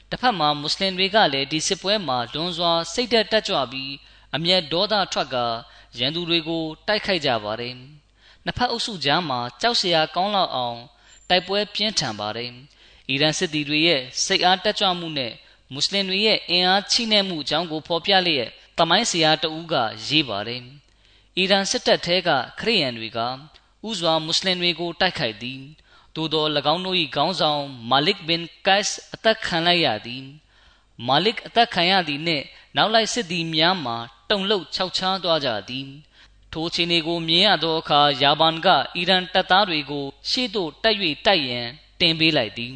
တစ်ဖက်မှာမွတ်စလင်တွေကလည်းဒီစစ်ပွဲမှာလွန်စွာစိတ်သက်တက်ကြွပြီးအမျက်ဒေါသထွက်ကရန်သူတွေကိုတိုက်ခိုက်ကြပါတယ်နှစ်ဖက်အုပ်စုကြားမှာကြောက်စရာကောင်းလောက်အောင်တိုက်ပွဲပြင်းထန်ပါတယ်အီရန်စစ်သည်တွေရဲ့စိတ်အားတက်ကြွမှုနဲ့မွတ်စလင်တွေရဲ့အင်အားချိနဲ့မှုအကြောင်းကိုဖော်ပြလျက်တမိုင်းဆရာတဦးကရေးပါတယ်အီရန်စစ်တပ်ထဲကခရိယန်တွေက ဥစွာမွတ်စလင်တွေကိုတိုက်ခိုက်သည်သို့သော၎င်းတို့၏ခေါင်းဆောင်မာလစ်ဘင်ကိုက်စ်အသက်ခံလိုက်ရသည်မာလစ်အသက်ခံရသည်နှင့်နောက်လိုက်စစ်သည်များမှာတုံလှုပ်ခြောက်ခြားသွားကြသည်ထိုခြေနေကိုမြင်ရသောအခါယာဘန်ကအီရန်တပ်သားတွေကိုရှေ့သို့တက်၍တိုက်ရန်တင်ပေးလိုက်သည်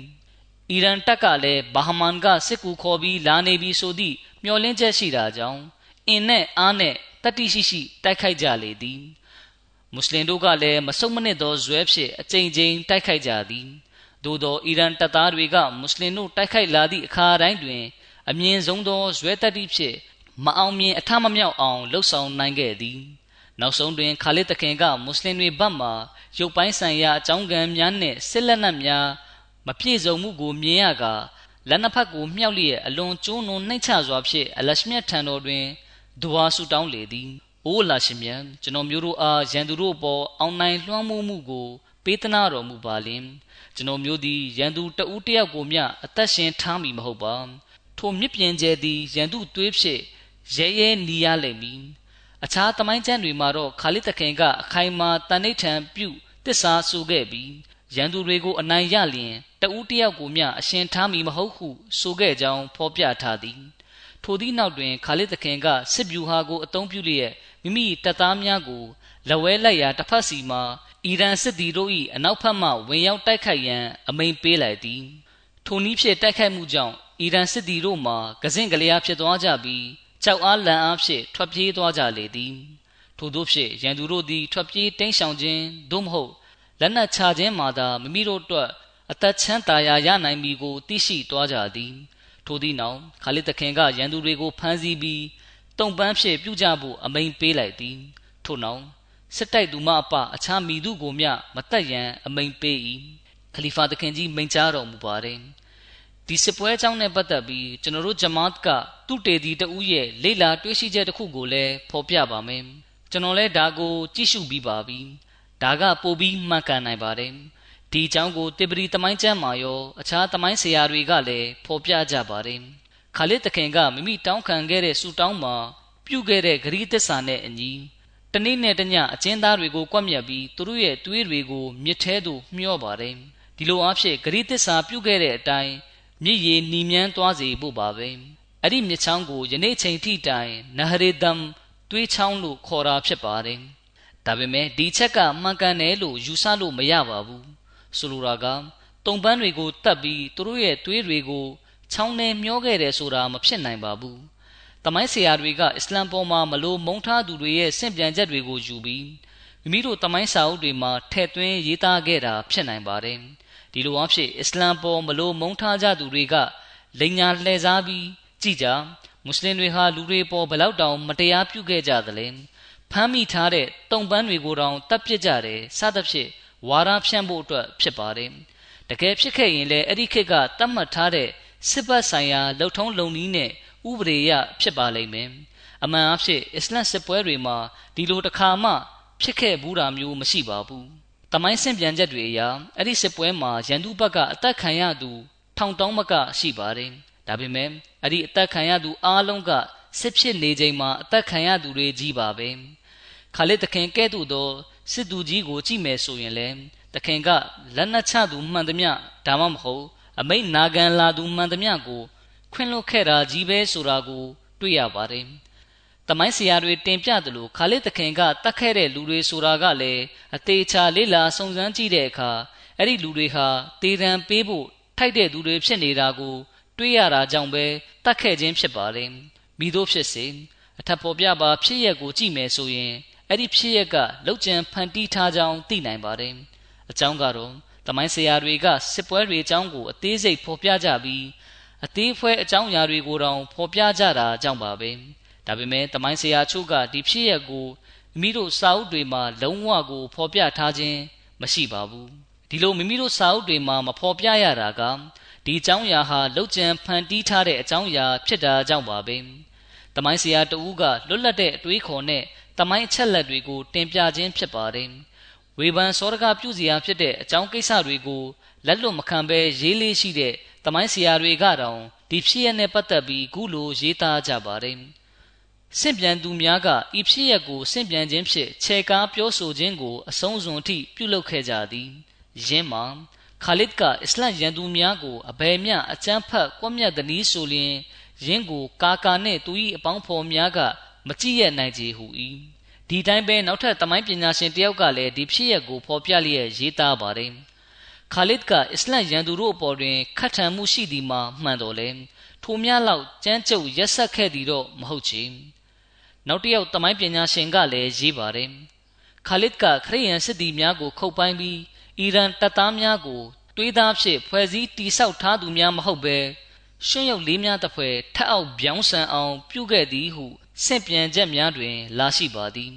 အီရန်တပ်ကလည်းဘာဟမန်ကစစ်ကူခေါ်ပြီးလာနေပြီဆိုသည့်မျှော်လင့်ချက်ရှိတာကြောင့်အင်းနဲ့အားနဲ့တတိရှိရှိတိုက်ခိုက်ကြလေသည် မွတ်စလင်တို့ကလည်းမဆုတ်မနစ်သောဇွဲဖြင့်အကြိမ်ကြိမ်တိုက်ခိုက်ကြသည်သို့သောအီရန်တပ်သားတွေကမွတ်စလင်တို့တိုက်ခိုက်လာသည့်အခါတိုင်းတွင် အမြင့်ဆုံးသောဇွဲတတိဖြင့်မအောင်မြင်အထမမြောက်အောင်လှုပ်ဆောင်နိုင်ခဲ့သည်နောက်ဆုံးတွင်ခါလစ်တခင်ကမွတ်စလင်တွေဘက်မှရုပ်ပိုင်းဆိုင်ရာအကြောင်းကံများနှင့်စစ်လက်နက်များမပြည့်စုံမှုကိုမြင်ရကာလက်နှစ်ဖက်ကိုမြှောက်လျက်အလွန်ကျိုးနုံနှိမ့်ချစွာဖြင့်အလရှမြတ်ထံတော်တွင်ဒွါဆူတောင်းလေသည်။ အိုးလာရှင်မြတ်ကျွန်တော်မျိုးတို့အားရန်သူတို့ပေါ်အောင်နိုင်လွှမ်းမိုးမှုကို ပေးသနာတော်မူပါလင်ကျွန်တော်မျိုးသည်ရန်သူတဦးတယောက်ကိုမျှအသက်ရှင်ထားမည်မဟုတ်ပါထိုမြစ်ပြင်ကျဲသည်ရန်သူသွေးဖြင့်ရဲရဲနီးရလိမ့်မည်အခြားသမိုင်းကျမ်းတွေမှာတော့ခါလစ်တခင်ကအခိုင်မာတန်ဋိဌံပြုတစ္ဆာဆိုခဲ့ပြီးရန်သူတွေကိုအနိုင်ရလျင်တဦးတယောက်ကိုမျှအရှင်ထားမည်မဟုတ်ဟုဆိုခဲ့ကြောင်းဖော်ပြထားသည်ထိုသည့်နောက်တွင်ခါလစ်သခင်ကစစ်ဗျူဟာကိုအသုံးပြုလျက် မိမိတပ်သားများကိုလက်ဝဲလိုက်ရာတစ်ဖက်စီမှအီရန်စစ်သည်တို့၏အနောက်ဘက်မှဝင်ရောက်တိုက်ခိုက်ရန်အမိန့်ပေးလိုက်သည်ထိုနည်းဖြင့်တိုက်ခိုက်မှုကြောင့်အီရန်စစ်သည်တို့မှာကစင့်ကလျာဖြစ်သွားကြပြီးကြောက်အားလန့်အားဖြင့်ထွက်ပြေးသွားကြလေသည်ထို့သောဖြင့်ရန်သူတို့သည်ထွက်ပြေးတိမ်းရှောင်ခြင်းသို့မဟုတ်လက်နက်ချခြင်းမှာသာမိမိတို့အတွက်အသက်ချမ်းသာရာရနိုင်မည်ကိုသိရှိသွားကြသည်ထိုသည့်နောက်ခါလစ်သခင်ကရန်သူတွေကိုဖမ်းဆီးပြီး တုံပန်းဖြင့်ပြုကြဖို့အမိန်ပေးလိုက်သည်ထို့နောက်စစ်တိုက်သူမအပအခြားမိသူကိုမျှမတက်ရန်အမိန်ပေး၏ခလီဖာသခင်ကြီးမိန့်ကြားတော်မူပါတယ်ဒီစစ်ပွဲအကြောင်းနဲ့ပတ်သက်ပြီးကျွန်တော်တို့ဂျမတ်ကသူတေဒီတဦးရဲ့လေ့လာတွေးရှိချက်တစ်ခုကိုလည်းဖော်ပြပါမယ်ကျွန်တော်လည်းဒါကိုကြည့်ရှုပြီးပါပြီဒါကပိုပြီးမှန်ကန်နိုင်ပါတယ်ဒီအကြောင်းကိုတေပရီတမိုင်းကျမ်းမှာရောအခြားတမိုင်းဆရာတွေကလည်းဖော်ပြကြပါတယ် ခါလစ်တခင်ကမိမိတောင်းခံခဲ့တဲ့ဆူတောင်းမှာပြုခဲ့တဲ့ဂရီးသစ္စာနဲ့အညီတနေ့နဲ့တညအကျဉ်းသားတွေကိုကွပ်မျက်ပြီးသူတို့ရဲ့သွေးတွေကိုမြစ်ထဲသို့မျှောပါတယ်ဒီလိုအားဖြင့်ဂရီးသစ္စာပြုခဲ့တဲ့အတိုင်းမြစ်ရည်နီမြန်းသွားစေဖို့ပါပဲအဲ့ဒီမြစ်ချောင်းကိုယနေ့ချိန်ထိတိုင်နဟရေဒမ်သွေးချောင်းလို့ခေါ်တာဖြစ်ပါတယ်ဒါပေမဲ့ဒီချက်ကမှန်ကန်တယ်လို့ယူဆလို့မရပါဘူးဆိုလိုတာကတုံပန်းတွေကိုတတ်ပြီးသူတို့ရဲ့သွေးတွေကို ချောင်းထဲမျောခဲ့တယ်ဆိုတာမဖြစ်နိုင်ပါဘူး။တမိုင်းဆရာတွေကအစ္စလမ်ပေါ်မှာမလို့မုန်းထားသူတွေရဲ့စင့်ပြန်ချက်တွေကိုယူပြီးမိမိတို့တမိုင်းစာအုပ်တွေမှာထည့်သွင်းရေးသားခဲ့တာဖြစ်နိုင်ပါတယ်။ဒီလိုအဖြစ်အစ္စလမ်ပေါ်မလို့မုန်းထားကြသူတွေကလိန်ညာလှည့်စားပြီးကြည်ကြမွတ်စလင်တွေဟာလူတွေပေါ်ဘလောက်တောင်မတရားပြုခဲ့ကြသလဲဖမ်းမိထားတဲ့တုံပန်းတွေကိုတောင်တပ်ပစ်ကြတယ်စသဖြင့်ဝါဒဖြန့်ဖို့အတွက်ဖြစ်ပါတယ်တကယ်ဖြစ်ခဲ့ရင်လည်းအဲ့ဒီခေတ်ကတတ်မှတ်ထားတဲ့ စစ်ဘက်ဆိုင်ရာလှုပ်ထုံးလုံနည်းနဲ့ဥပဒေရဖြစ်ပါလိမ့်မယ်အမှန်အဖြစ်အစ္စလမ်စစ်ပွဲတွေမှာဒီလိုတစ်ခါမှဖြစ်ခဲ့ဘူးတာမျိုးမရှိပါဘူးတမိုင်းစင်ပြန်ချက်တွေအရအဲ့ဒီစစ်ပွဲမှာရန်သူဘက်ကအသက်ခံရသူထောင်တောင်းမကရှိပါတယ်ဒါပေမဲ့အဲ့ဒီအသက်ခံရသူအားလုံးကစစ်ဖြစ်နေချိန်မှာအသက်ခံရသူတွေကြီးပါပဲခါလစ်တခင်ကဲ့သို့သောစစ်သူကြီးကိုကြည့်မယ်ဆိုရင်လည်းတခင်ကလက်နက်ချသူမှန်သမျှဒါမှမဟုတ် အမိတ်နာခံလာသူမှန်သမျှကို ခွင့်လွတ်ခဲ့တာကြီးပဲဆိုတာကို တွေ့ရပါတယ်။တမိုင်းဆရာတွေတင်ပြသလိုခါလစ်တခင်ကတတ်ခဲ့တဲ့လူတွေဆိုတာကလည်းအသေးချာလေးလာစုံစမ်းကြည့်တဲ့အခါအဲ့ဒီလူတွေဟာတေတံပေးဖို့ထိုက်တဲ့သူတွေဖြစ်နေတာကို တွေ့ရတာကြောင့်ပဲတတ်ခဲ့ခြင်းဖြစ်ပါတယ်။မိတို့ဖြစ်စေအထက်ပေါ်ပြပါဖြစ်ရက်ကိုကြည့်မယ်ဆိုရင်အဲ့ဒီဖြစ်ရက်ကလောက်ကျန်ဖန်တီးထားကြောင်းသိနိုင်ပါတယ်အကြောင်းကတော့ တမိုင်းဆရာတွေကစစ်ပွဲတွေအကြောင်းကိုအသေးစိတ်ဖော်ပြကြပြီးအသေးဖွဲအကြောင်းအရာတွေကိုတောင်ဖော်ပြကြတာကြောင့်ပါပဲဒါပေမဲ့တမိုင်းဆရာချို့ကဒီဖြစ်ရက်ကိုမိမိတို့စာအုပ်တွေမှာလုံးဝကိုဖော်ပြထားခြင်းမရှိပါဘူးဒီလိုမိမိတို့စာအုပ်တွေမှာမဖော်ပြရတာကဒီအကြောင်းအရာဟာလောက်ကျန်ဖန်တီးထားတဲ့အကြောင်းအရာဖြစ်တာကြောင့်ပါပဲတမိုင်းဆရာတဦးကလွတ်လပ်တဲ့အတွေးခေါ်နဲ့တမိုင်းအချက်လက်တွေကိုတင်ပြခြင်းဖြစ်ပါတယ် ဝေဖန်စောရကပြုစီရာဖြစ်တဲ့အကြောင်းကိစ္စတွေကိုလက်လွတ်မခံဘဲရေးလေးရှိတဲ့တမိုင်းဆရာတွေကတောင်ဒီဖြစ်ရနဲ့ပတ်သက်ပြီးခုလိုရေးသားကြပါတယ်စင့်ပြန်သူများကဤဖြစ်ရက်ကိုစင့်ပြန်ခြင်းဖြင့်ခြေကားပြောဆိုခြင်းကိုအဆုံးစွန်အထိပြုလုပ်ခဲ့ကြသည်ယင်းမှာခါလစ်ကအစ္စလမ်ရန်သူများကိုအဘယ်မျှအကြမ်းဖက်ကွပ်မျက်သည်ဆိုလျင်ယင်းကိုကာကာနှင့်သူ၏အပေါင်းဖော်များကမကြည့်ရနိုင်ကြဟု၏ ဒီတိုင်းပဲနောက်ထပ်တမိုင်းပညာရှင်တယောက်ကလည်းဒီဖြစ်ရက်ကိုဖော်ပြလျက်ရေးသားပါတယ်ခါလစ်ကအစ္စလမ်ရန်သူတို့အပေါ်တွင်ခတ်ထန်မှုရှိသည်မှာမှန်တော်လဲထိုများလောက်ကြမ်းကြုတ်ရက်ဆက်ခဲ့သည်တော့မဟုတ်ချေနောက်တစ်ယောက်တမိုင်းပညာရှင်ကလည်းရေးပါတယ်ခါလစ်ကခရိယန်စစ်သည်များကိုခုတ်ပိုင်းပြီးအီရန်တပ်သားများကိုတွေးသားဖြစ်ဖွဲ့စည်းတိဆောက်ထားသူများမဟုတ်ဘဲရှင်းရုပ်လေးများတစ်ဖွဲ့ထက်အောက်ပြောင်းဆန်အောင်ပြုခဲ့သည်ဟု ဆင့်ပြန်ချက်များတွင် လာရှိပါသည်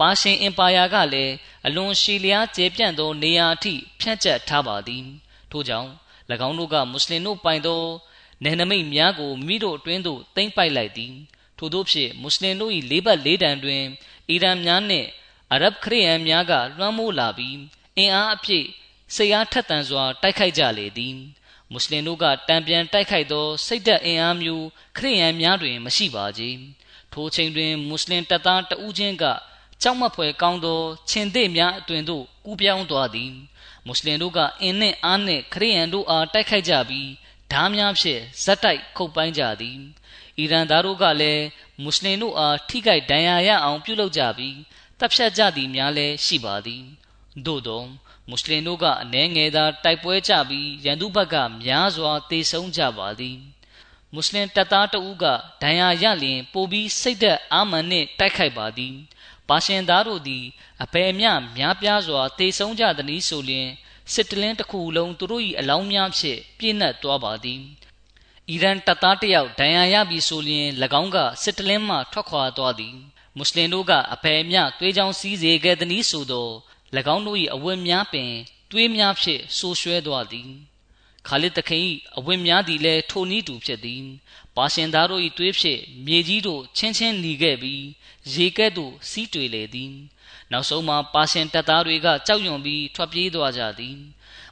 ပါရှင်အင်ပါယာကလည်းအလွန်ရှည်လျားကျယ်ပြန့်သောနေရာအထိဖြန့်ကျက်ထားပါသည်ထို့ကြောင့်၎င်းတို့ကမွတ်စလင်တို့ပိုင်သောနယ်နိမိတ်များကိုမိတို့အတွင်းသို့သိမ်းပိုက်လိုက်သည်ထို့သောဖြင့်မွတ်စလင်တို့၏လေးပတ်လေးတန်တွင်အီရန်များနှင့်အရဗ်ခရီးယန်များကလွှမ်းမိုးလာပြီးအင်အားအပြည့်စိတ်အားထက်သန်စွာတိုက်ခိုက်ကြလေသည်မွတ်စလင်တို့ကတံပြန်တိုက်ခိုက်သောစိတ်သက်အင်အားမျိုးခရီးယန်များတွင်မရှိပါကြ ထိုချိန်တွင်မွတ်စလင်တပ်သားတဦးချင်းကကြောက်မက်ဖွယ်ကောင်းသောခြင်သေးများအတွင်သို့ကူးပြောင်းသွားသည်မွတ်စလင်တို့ကအင်းနှင့်အားနှင့်ခရီးယန်တို့အားတိုက်ခိုက်ကြပြီးဓားများဖြင့်ဇက်တိုက်ခုတ်ပိုင်းကြသည်အီရန်သားတို့ကလည်းမွတ်စလင်တို့အားထိခိုက်ဒဏ်ရာရအောင်ပြုလုပ်ကြပြီးတပ်ဖြတ်ကြသည်များလည်းရှိပါသည်သို့သောမွတ်စလင်တို့ကအနှဲငယ်သာတိုက်ပွဲကြပြီးရန်သူဘက်ကများစွာတေဆုံးကြပါသည် မွတ်စလင်တပ်သားတဦးကဒဏ်ရာရလျင်ပိုပြီးစိတ်သက်အာမန်နှင့်တိုက်ခိုက်ပါသည်ပါရှင်သားတို့သည်အပေအမျှများပြားစွာတေဆုံးကြသည်ဆိုလျင်စစ်တလင်းတစ်ခုလုံးသူတို့၏အလောင်းများဖြင့်ပြည့်နှက်သွားပါသည်အီရန်တပ်သားတယောက်ဒဏ်ရာရပြီးဆိုလျင်၎င်းကစစ်တလင်းမှထွက်ခွာသွားသည်မွတ်စလင်တို့ကအပေအမျှသွေးချောင်းစည်းစေခဲ့သည်ဆိုသော၎င်းတို့၏အဝတ်များပင်သွေးများဖြင့်ဆိုးရွှဲသွားသည် ခါလစ်တခင်၏အဝတ်များသည်လည်းထိုနည်းတူဖြစ်သည်ပါရှင်သားတို့၏သွေးဖြင့်မြေကြီးတို့ချင်းချင်းหนีခဲ့ပြီးရေကဲ့သို့စီးတွေလေသည်နောက်ဆုံးမှာပါရှင်တပ်သားတွေကကြောက်ရွံ့ပြီးထွက်ပြေးသွားကြသည်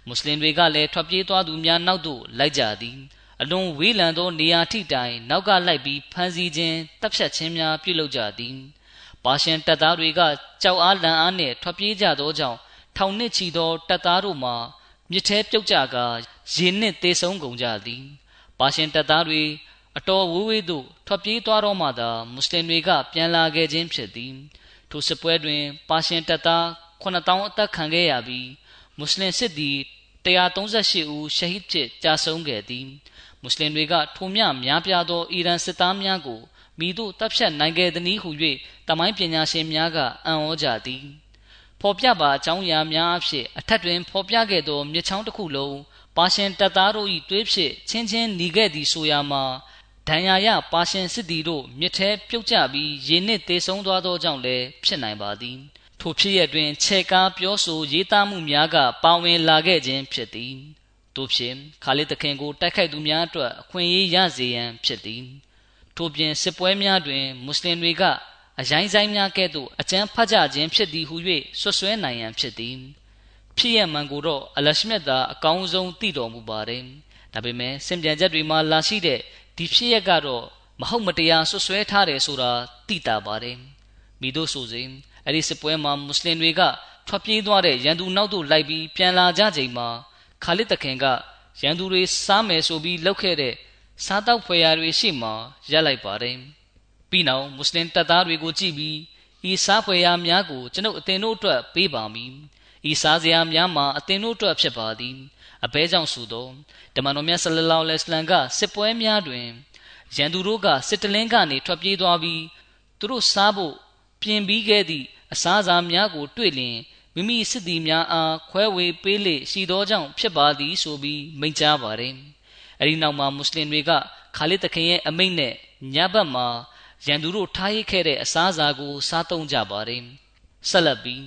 မွတ်စလင်တွေကလည်းထွက်ပြေးသွားသူများနောက်သို့လိုက်ကြသည်အလွန်ဝေးလံသောနေရာထိတိုင်နောက်ကလိုက်ပြီးဖမ်းဆီးခြင်းတပ်ဖြတ်ခြင်းများပြုလုပ်ကြသည်ပါရှင်တပ်သားတွေကကြောက်အားလန့်အားနှင့်ထွက်ပြေးကြသောကြောင့်ထောင်နှစ်ချီသောတပ်သားတို့မှာ မြစ်ထဲပြုတ်ကြကာရေနှင့်တေဆုံးကုန်ကြသည်ပါရှင်တပ်သားတွေအတော်ဝေးဝေးသို့ထွက်ပြေးသွားတော့မှသာမွတ်စလင်တွေကပြန်လာခဲ့ခြင်းဖြစ်သည်ထိုစစ်ပွဲတွင် ပါရှင်တပ်သား9000အသက်ခံခဲ့ရပြီးမွတ်စလင်စစ်သည်138ဦးရှဟီဒ်ဖြစ်ကြာဆုံးခဲ့သည်မွတ်စလင်တွေကထိုမြများပြားသောအီရန်စစ်သားများကိုမိတို့တပ်ဖြတ်နိုင်ခဲ့သည်ဟု၍တမိုင်းပညာရှင်များကအံ့ဩကြသည် ဖော်ပြပါအကြောင်းအရာများအဖြစ်အထက်တွင်ဖော်ပြခဲ့သောမြစ်ချောင်းတစ်ခုလုံးပါရှင်တပ်သားတို့၏တွေးဖြစ်ချင်းချင်းหนีခဲ့သည်ဆိုရာမှာဒဏ်ရာရပါရှင်စစ်သည်တို့မြစ်ထဲပြုတ်ကျပြီးရေနစ်သေးဆုံးသွားသောကြောင့်လည်းဖြစ်နိုင်ပါသည်ထိုဖြစ်ရတွင်ခြေကားပြောဆိုရေးသားမှုများကပါဝင်လာခဲ့ခြင်းဖြစ်သည်တို့ဖြင့်ခါလစ်သခင်ကိုတိုက်ခိုက်သူများအတွက်အခွင့်အရေးရစေရန်ဖြစ်သည်ထို့ပြင်စစ်ပွဲများတွင်မွတ်စလင်တွေက အရိုင်းဆိုင်များကဲ့သို့အကျန်းဖတ်ကြခြင်းဖြစ်သည်ဟု၍ဆွဆွဲနိုင်ရန်ဖြစ်သည်ဖြစ်ရမှန်ကိုတော့အလရှမြတ်သာအကောင်းဆုံးသိတော်မူပါတယ်ဒါပေမဲ့စင်ပြန်ချက်တွေမှာလာရှိတဲ့ဒီဖြစ်ရက်ကတော့မဟုတ်မတရားဆွဆွဲထားတယ်ဆိုတာသိတာပါတယ်မိတို့ဆိုစဉ်အဲ့ဒီစစ်ပွဲမှာမွတ်စလင်တွေကထွက်ပြေးသွားတဲ့ရန်သူနောက်သို့လိုက်ပြီးပြန်လာကြချိန်မှာခါလစ်တခင်ကရန်သူတွေစားမယ်ဆိုပြီးလှုပ်ခဲ့တဲ့စားတောက်ဖွယ်ရာတွေရှိမှရက်လိုက်ပါတယ် ပြီးနောက်မွတ်စလင်တပ်သားတွေကိုကြည့်ပြီးဤစားဖွယ်ရာများကိုကျွန်ုပ်အသင်တို့အတွက်ပေးပါမည်ဤစားစရာများမှာအသင်တို့အတွက်ဖြစ်ပါသည်အဘဲကြောင့်ဆိုသောတမန်တော်မြတ်ဆလလောလဟ်အလัยဟ်ကစစ်ပွဲများတွင်ရန်သူတို့ကစစ်တလင်းကနေထွက်ပြေးသွားပြီးသူတို့စားဖို့ပြင်ပြီးခဲ့သည့်အစားအစာများကို တွေ့လျင်မိမိစစ်သည်များအားခွဲဝေပေးလေရှိသောကြောင့်ဖြစ်ပါသည်ဆိုပြီးမိန့်ကြားပါတယ်အဲဒီနောက်မှာမွတ်စလင်တွေကခါလစ်တခင်ရဲ့အမိန့်နဲ့ညဘက်မှာ ရန်သူတို့ထားရခဲ့တဲ့အစားအစာကို စားသုံးကြပါတယ်ဆက်လက်ပြီး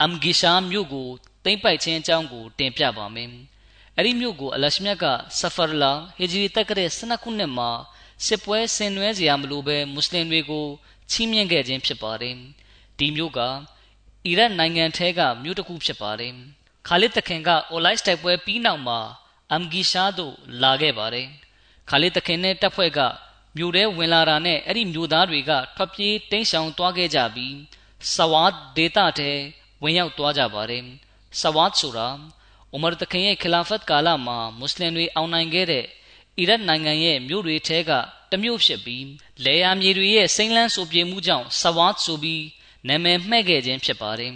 အမ်ဂီရှာမြို့ကိုသိမ့်ပိုက်ခြင်းအကြောင်းကို တင်ပြပါမယ်အဲ့ဒီမြို့ကိုအလရှမြတ်ကဆဖာလာဟီဂျရီတက်ကတဲ့12ခုနှစ်မှာစစ်ပွဲဆင်နွှဲစရာမလိုပဲမွတ်စလင်တွေကိုချီးမြှင့်ခဲ့ခြင်းဖြစ်ပါတယ်ဒီမြို့ကအီရတ်နိုင်ငံထဲကမြို့တစ်ခုဖြစ်ပါတယ်ခါလစ်တခင်ကအိုလိုက်တိုက်ပွဲပြီးနောက်မှာအမ်ဂီရှာသို့လာခဲ့ပါတယ်ခါလစ်တခင်နဲ့တပ်ဖွဲ့က မြို့ထဲဝင်လာတာနဲ့အဲ့ဒီမြို့သားတွေကထွက်ပြေးတိမ်းရှောင်သွားခဲ့ကြပြီးဆဝတ်ဒေတာထဲဝင်ရောက်သွားကြပါတယ်ဆဝတ်ဆိုတာဥမာတခင်ရဲ့ခလာဖတ်ကာလမှာမွတ်စလင်တွေအောင်နိုင်ခဲ့တဲ့အီရတ်နိုင်ငံရဲ့မြို့တွေထဲကတမျိုးဖြစ်ပြီးလေယာမြေတွေရဲ့စိမ့်လန်းဆိုပြေမှုကြောင့်ဆဝတ်ဆိုပြီးနာမည်မှဲ့ခဲ့ခြင်းဖြစ်ပါတယ်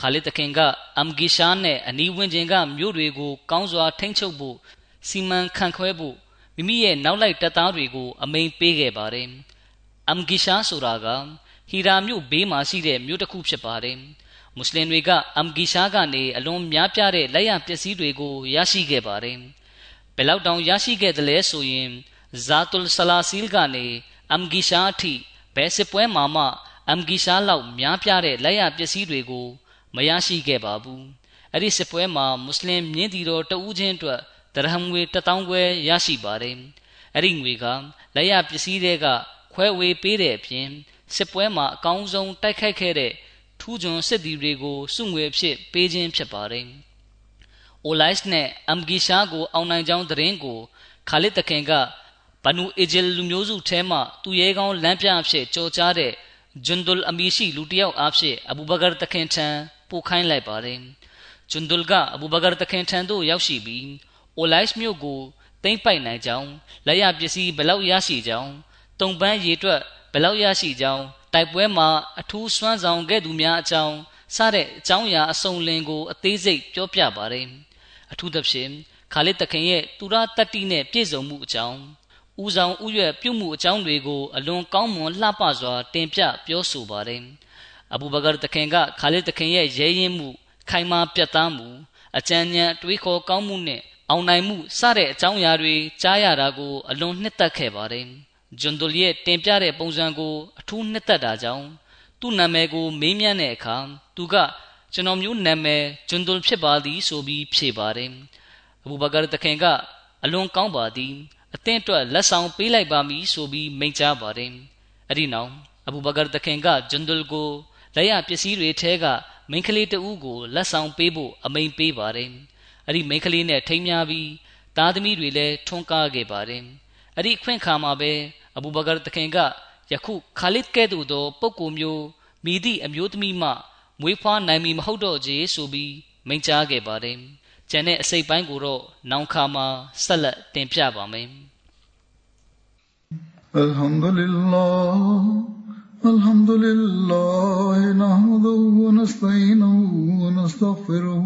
ခါလစ်တခင်ကအမ်ဂီရှာနဲ့အနီးဝန်းကျင်ကမြို့တွေကိုကောင်းစွာထိန်းချုပ်ဖို့စီမံခန့်ခွဲဖို့ မိမိရဲ့နောက်လိုက်တပ်သားတွေကိုအမိန်ပေးခဲ့ပါတယ်။အမ်ဂီရှာဆိုတာကဟီရာမြို့ဘေးမှာရှိတဲ့မြို့တစ်ခုဖြစ်ပါတယ်။မွတ်စလင်တွေကအမ်ဂီရှာကနေအလွန်များပြားတဲ့လက်ရပစ္စည်းတွေကိုရရှိခဲ့ပါတယ်။ဘယ်လောက်တောင်ရရှိခဲ့သလဲဆိုရင်ဇာတုလ်ဆလာစီလ်ကနေအမ်ဂီရှာအထိဘယ်စစ်ပွဲမှာမှအမ်ဂီရှာလောက်များပြားတဲ့လက်ရပစ္စည်းတွေကိုမရရှိခဲ့ပါဘူး။အဲ့ဒီစစ်ပွဲမှာမွတ်စလင်မြင်းတီတော်တဦးချင်းအတွက် ဒရဟမ်ငွေ1000ခွဲရရှိပါတယ်။အဲ့ဒီငွေကလက်ရပစ္စည်းတွေကခွဲဝေပေးတဲ့အပြင်စစ်ပွဲမှာအကောင်းဆုံးတိုက်ခိုက်ခဲ့တဲ့ထူးချွန်စစ်သည်တွေကိုစုငွေအဖြစ်ပေးခြင်းဖြစ်ပါတယ်။အိုလိုက်စ်နဲ့အမ်ဂီရှာကိုအောင်နိုင်ကြောင်းသတင်းကိုခါလစ်တခင်ကဘနူအီဂျယ်လူမျိုးစုထဲမှသူရဲကောင်းလမ်းပြအဖြစ်ကြော်ကြားတဲ့ဂျွန်ဒူလ်အမီရှိလူတစ်ယောက်အဖြစ်အဘူဘကာတခင်ထံပို့ခိုင်းလိုက်ပါတယ်။ဂျွန်ဒူလ်ကအဘူဘကာတခင်ထံသို့ရောက်ရှိပြီး အိုလိုက်စ်မြို့ကိုသိမ့်ပိုက်နိုင်ကြောင်းလက်ရပစ္စည်းဘလောက်ရရှိကြောင်းတုံပန်းရေတွက်ဘလောက်ရရှိကြောင်းတိုက်ပွဲမှာအထူးစွမ်းဆောင်ခဲ့သူများအကြောင်းစတဲ့အကြောင်းအရာအစုံလင်ကို အသေးစိတ်ပြောပြပါတယ်အထူးသဖြင့်ခါလစ်တခင်ရဲ့တူရာတတိနဲ့ပြည့်စုံမှုအကြောင်းဦးဆောင်ဥရွက်ပြုမှုအကြောင်းတွေကို အလွန်ကောင်းမွန်လှပစွာ တင်ပြပြောဆိုပါတယ်အဘူဘကာတခင်ကခါလစ်တခင်ရဲ့ရဲရင်မှု ခိုင်မာပြတ်သားမှုအကြံဉာဏ်တွေးခေါ်ကောင်းမှုနဲ့ အောင်နိုင်မှုစတဲ့အကြောင်းအရာတွေကြားရတာကို အလွန်နှစ်သက်ခဲ့ပါတယ်။ဂျွန်ဒိုလီရဲ့တင်ပြတဲ့ပုံစံကို အထူးနှစ်သက်တာကြောင့်သူ့နာမည်ကို မေးမြန်းတဲ့အခါသူကကျွန်တော်မျိုးနာမည်ဂျွန်ဒိုလ်ဖြစ်ပါသည်ဆိုပြီးဖြေပါတယ်။အဘူဘကာတခင်ကအလွန်ကောင်းပါသည်အသင်းအတွက်လက်ဆောင်ပေးလိုက်ပါမည်ဆိုပြီးမိန့်ကြားပါတယ်။အဲ့ဒီနောက်အဘူဘကာတခင်ကဂျွန်ဒိုလ်ကိုလက်ရပစ္စည်းတွေထဲကမိန်းကလေးတဦးကိုလက်ဆောင်ပေးဖို့အမိန်ပေးပါတယ်။ အဲ့ဒီမိန်းကလေးနဲ့ထိမ်းများပြီးသားသမီးတွေလည်းထွန်းကားခဲ့ပါတယ်အဲ့ဒီအခွင့်အခါမှာပဲအဘူဘကာတခင်ကယခုခါလစ်ကဲ့သို့သောပုဂ္ဂိုလ်မျိုးမိသည့်အမျိုးသမီးမှမွေးဖွားနိုင်မည်မဟုတ်တော့ကြေဆိုပြီးမိန့်ကြားခဲ့ပါတယ်ကျန်တဲ့အစိတ်ပိုင်းကိုတော့နောင်ခါမှာဆက်လက်တင်ပြပါမယ် الحمد لله الحمد لله نحمده ونستعينه ونستغفره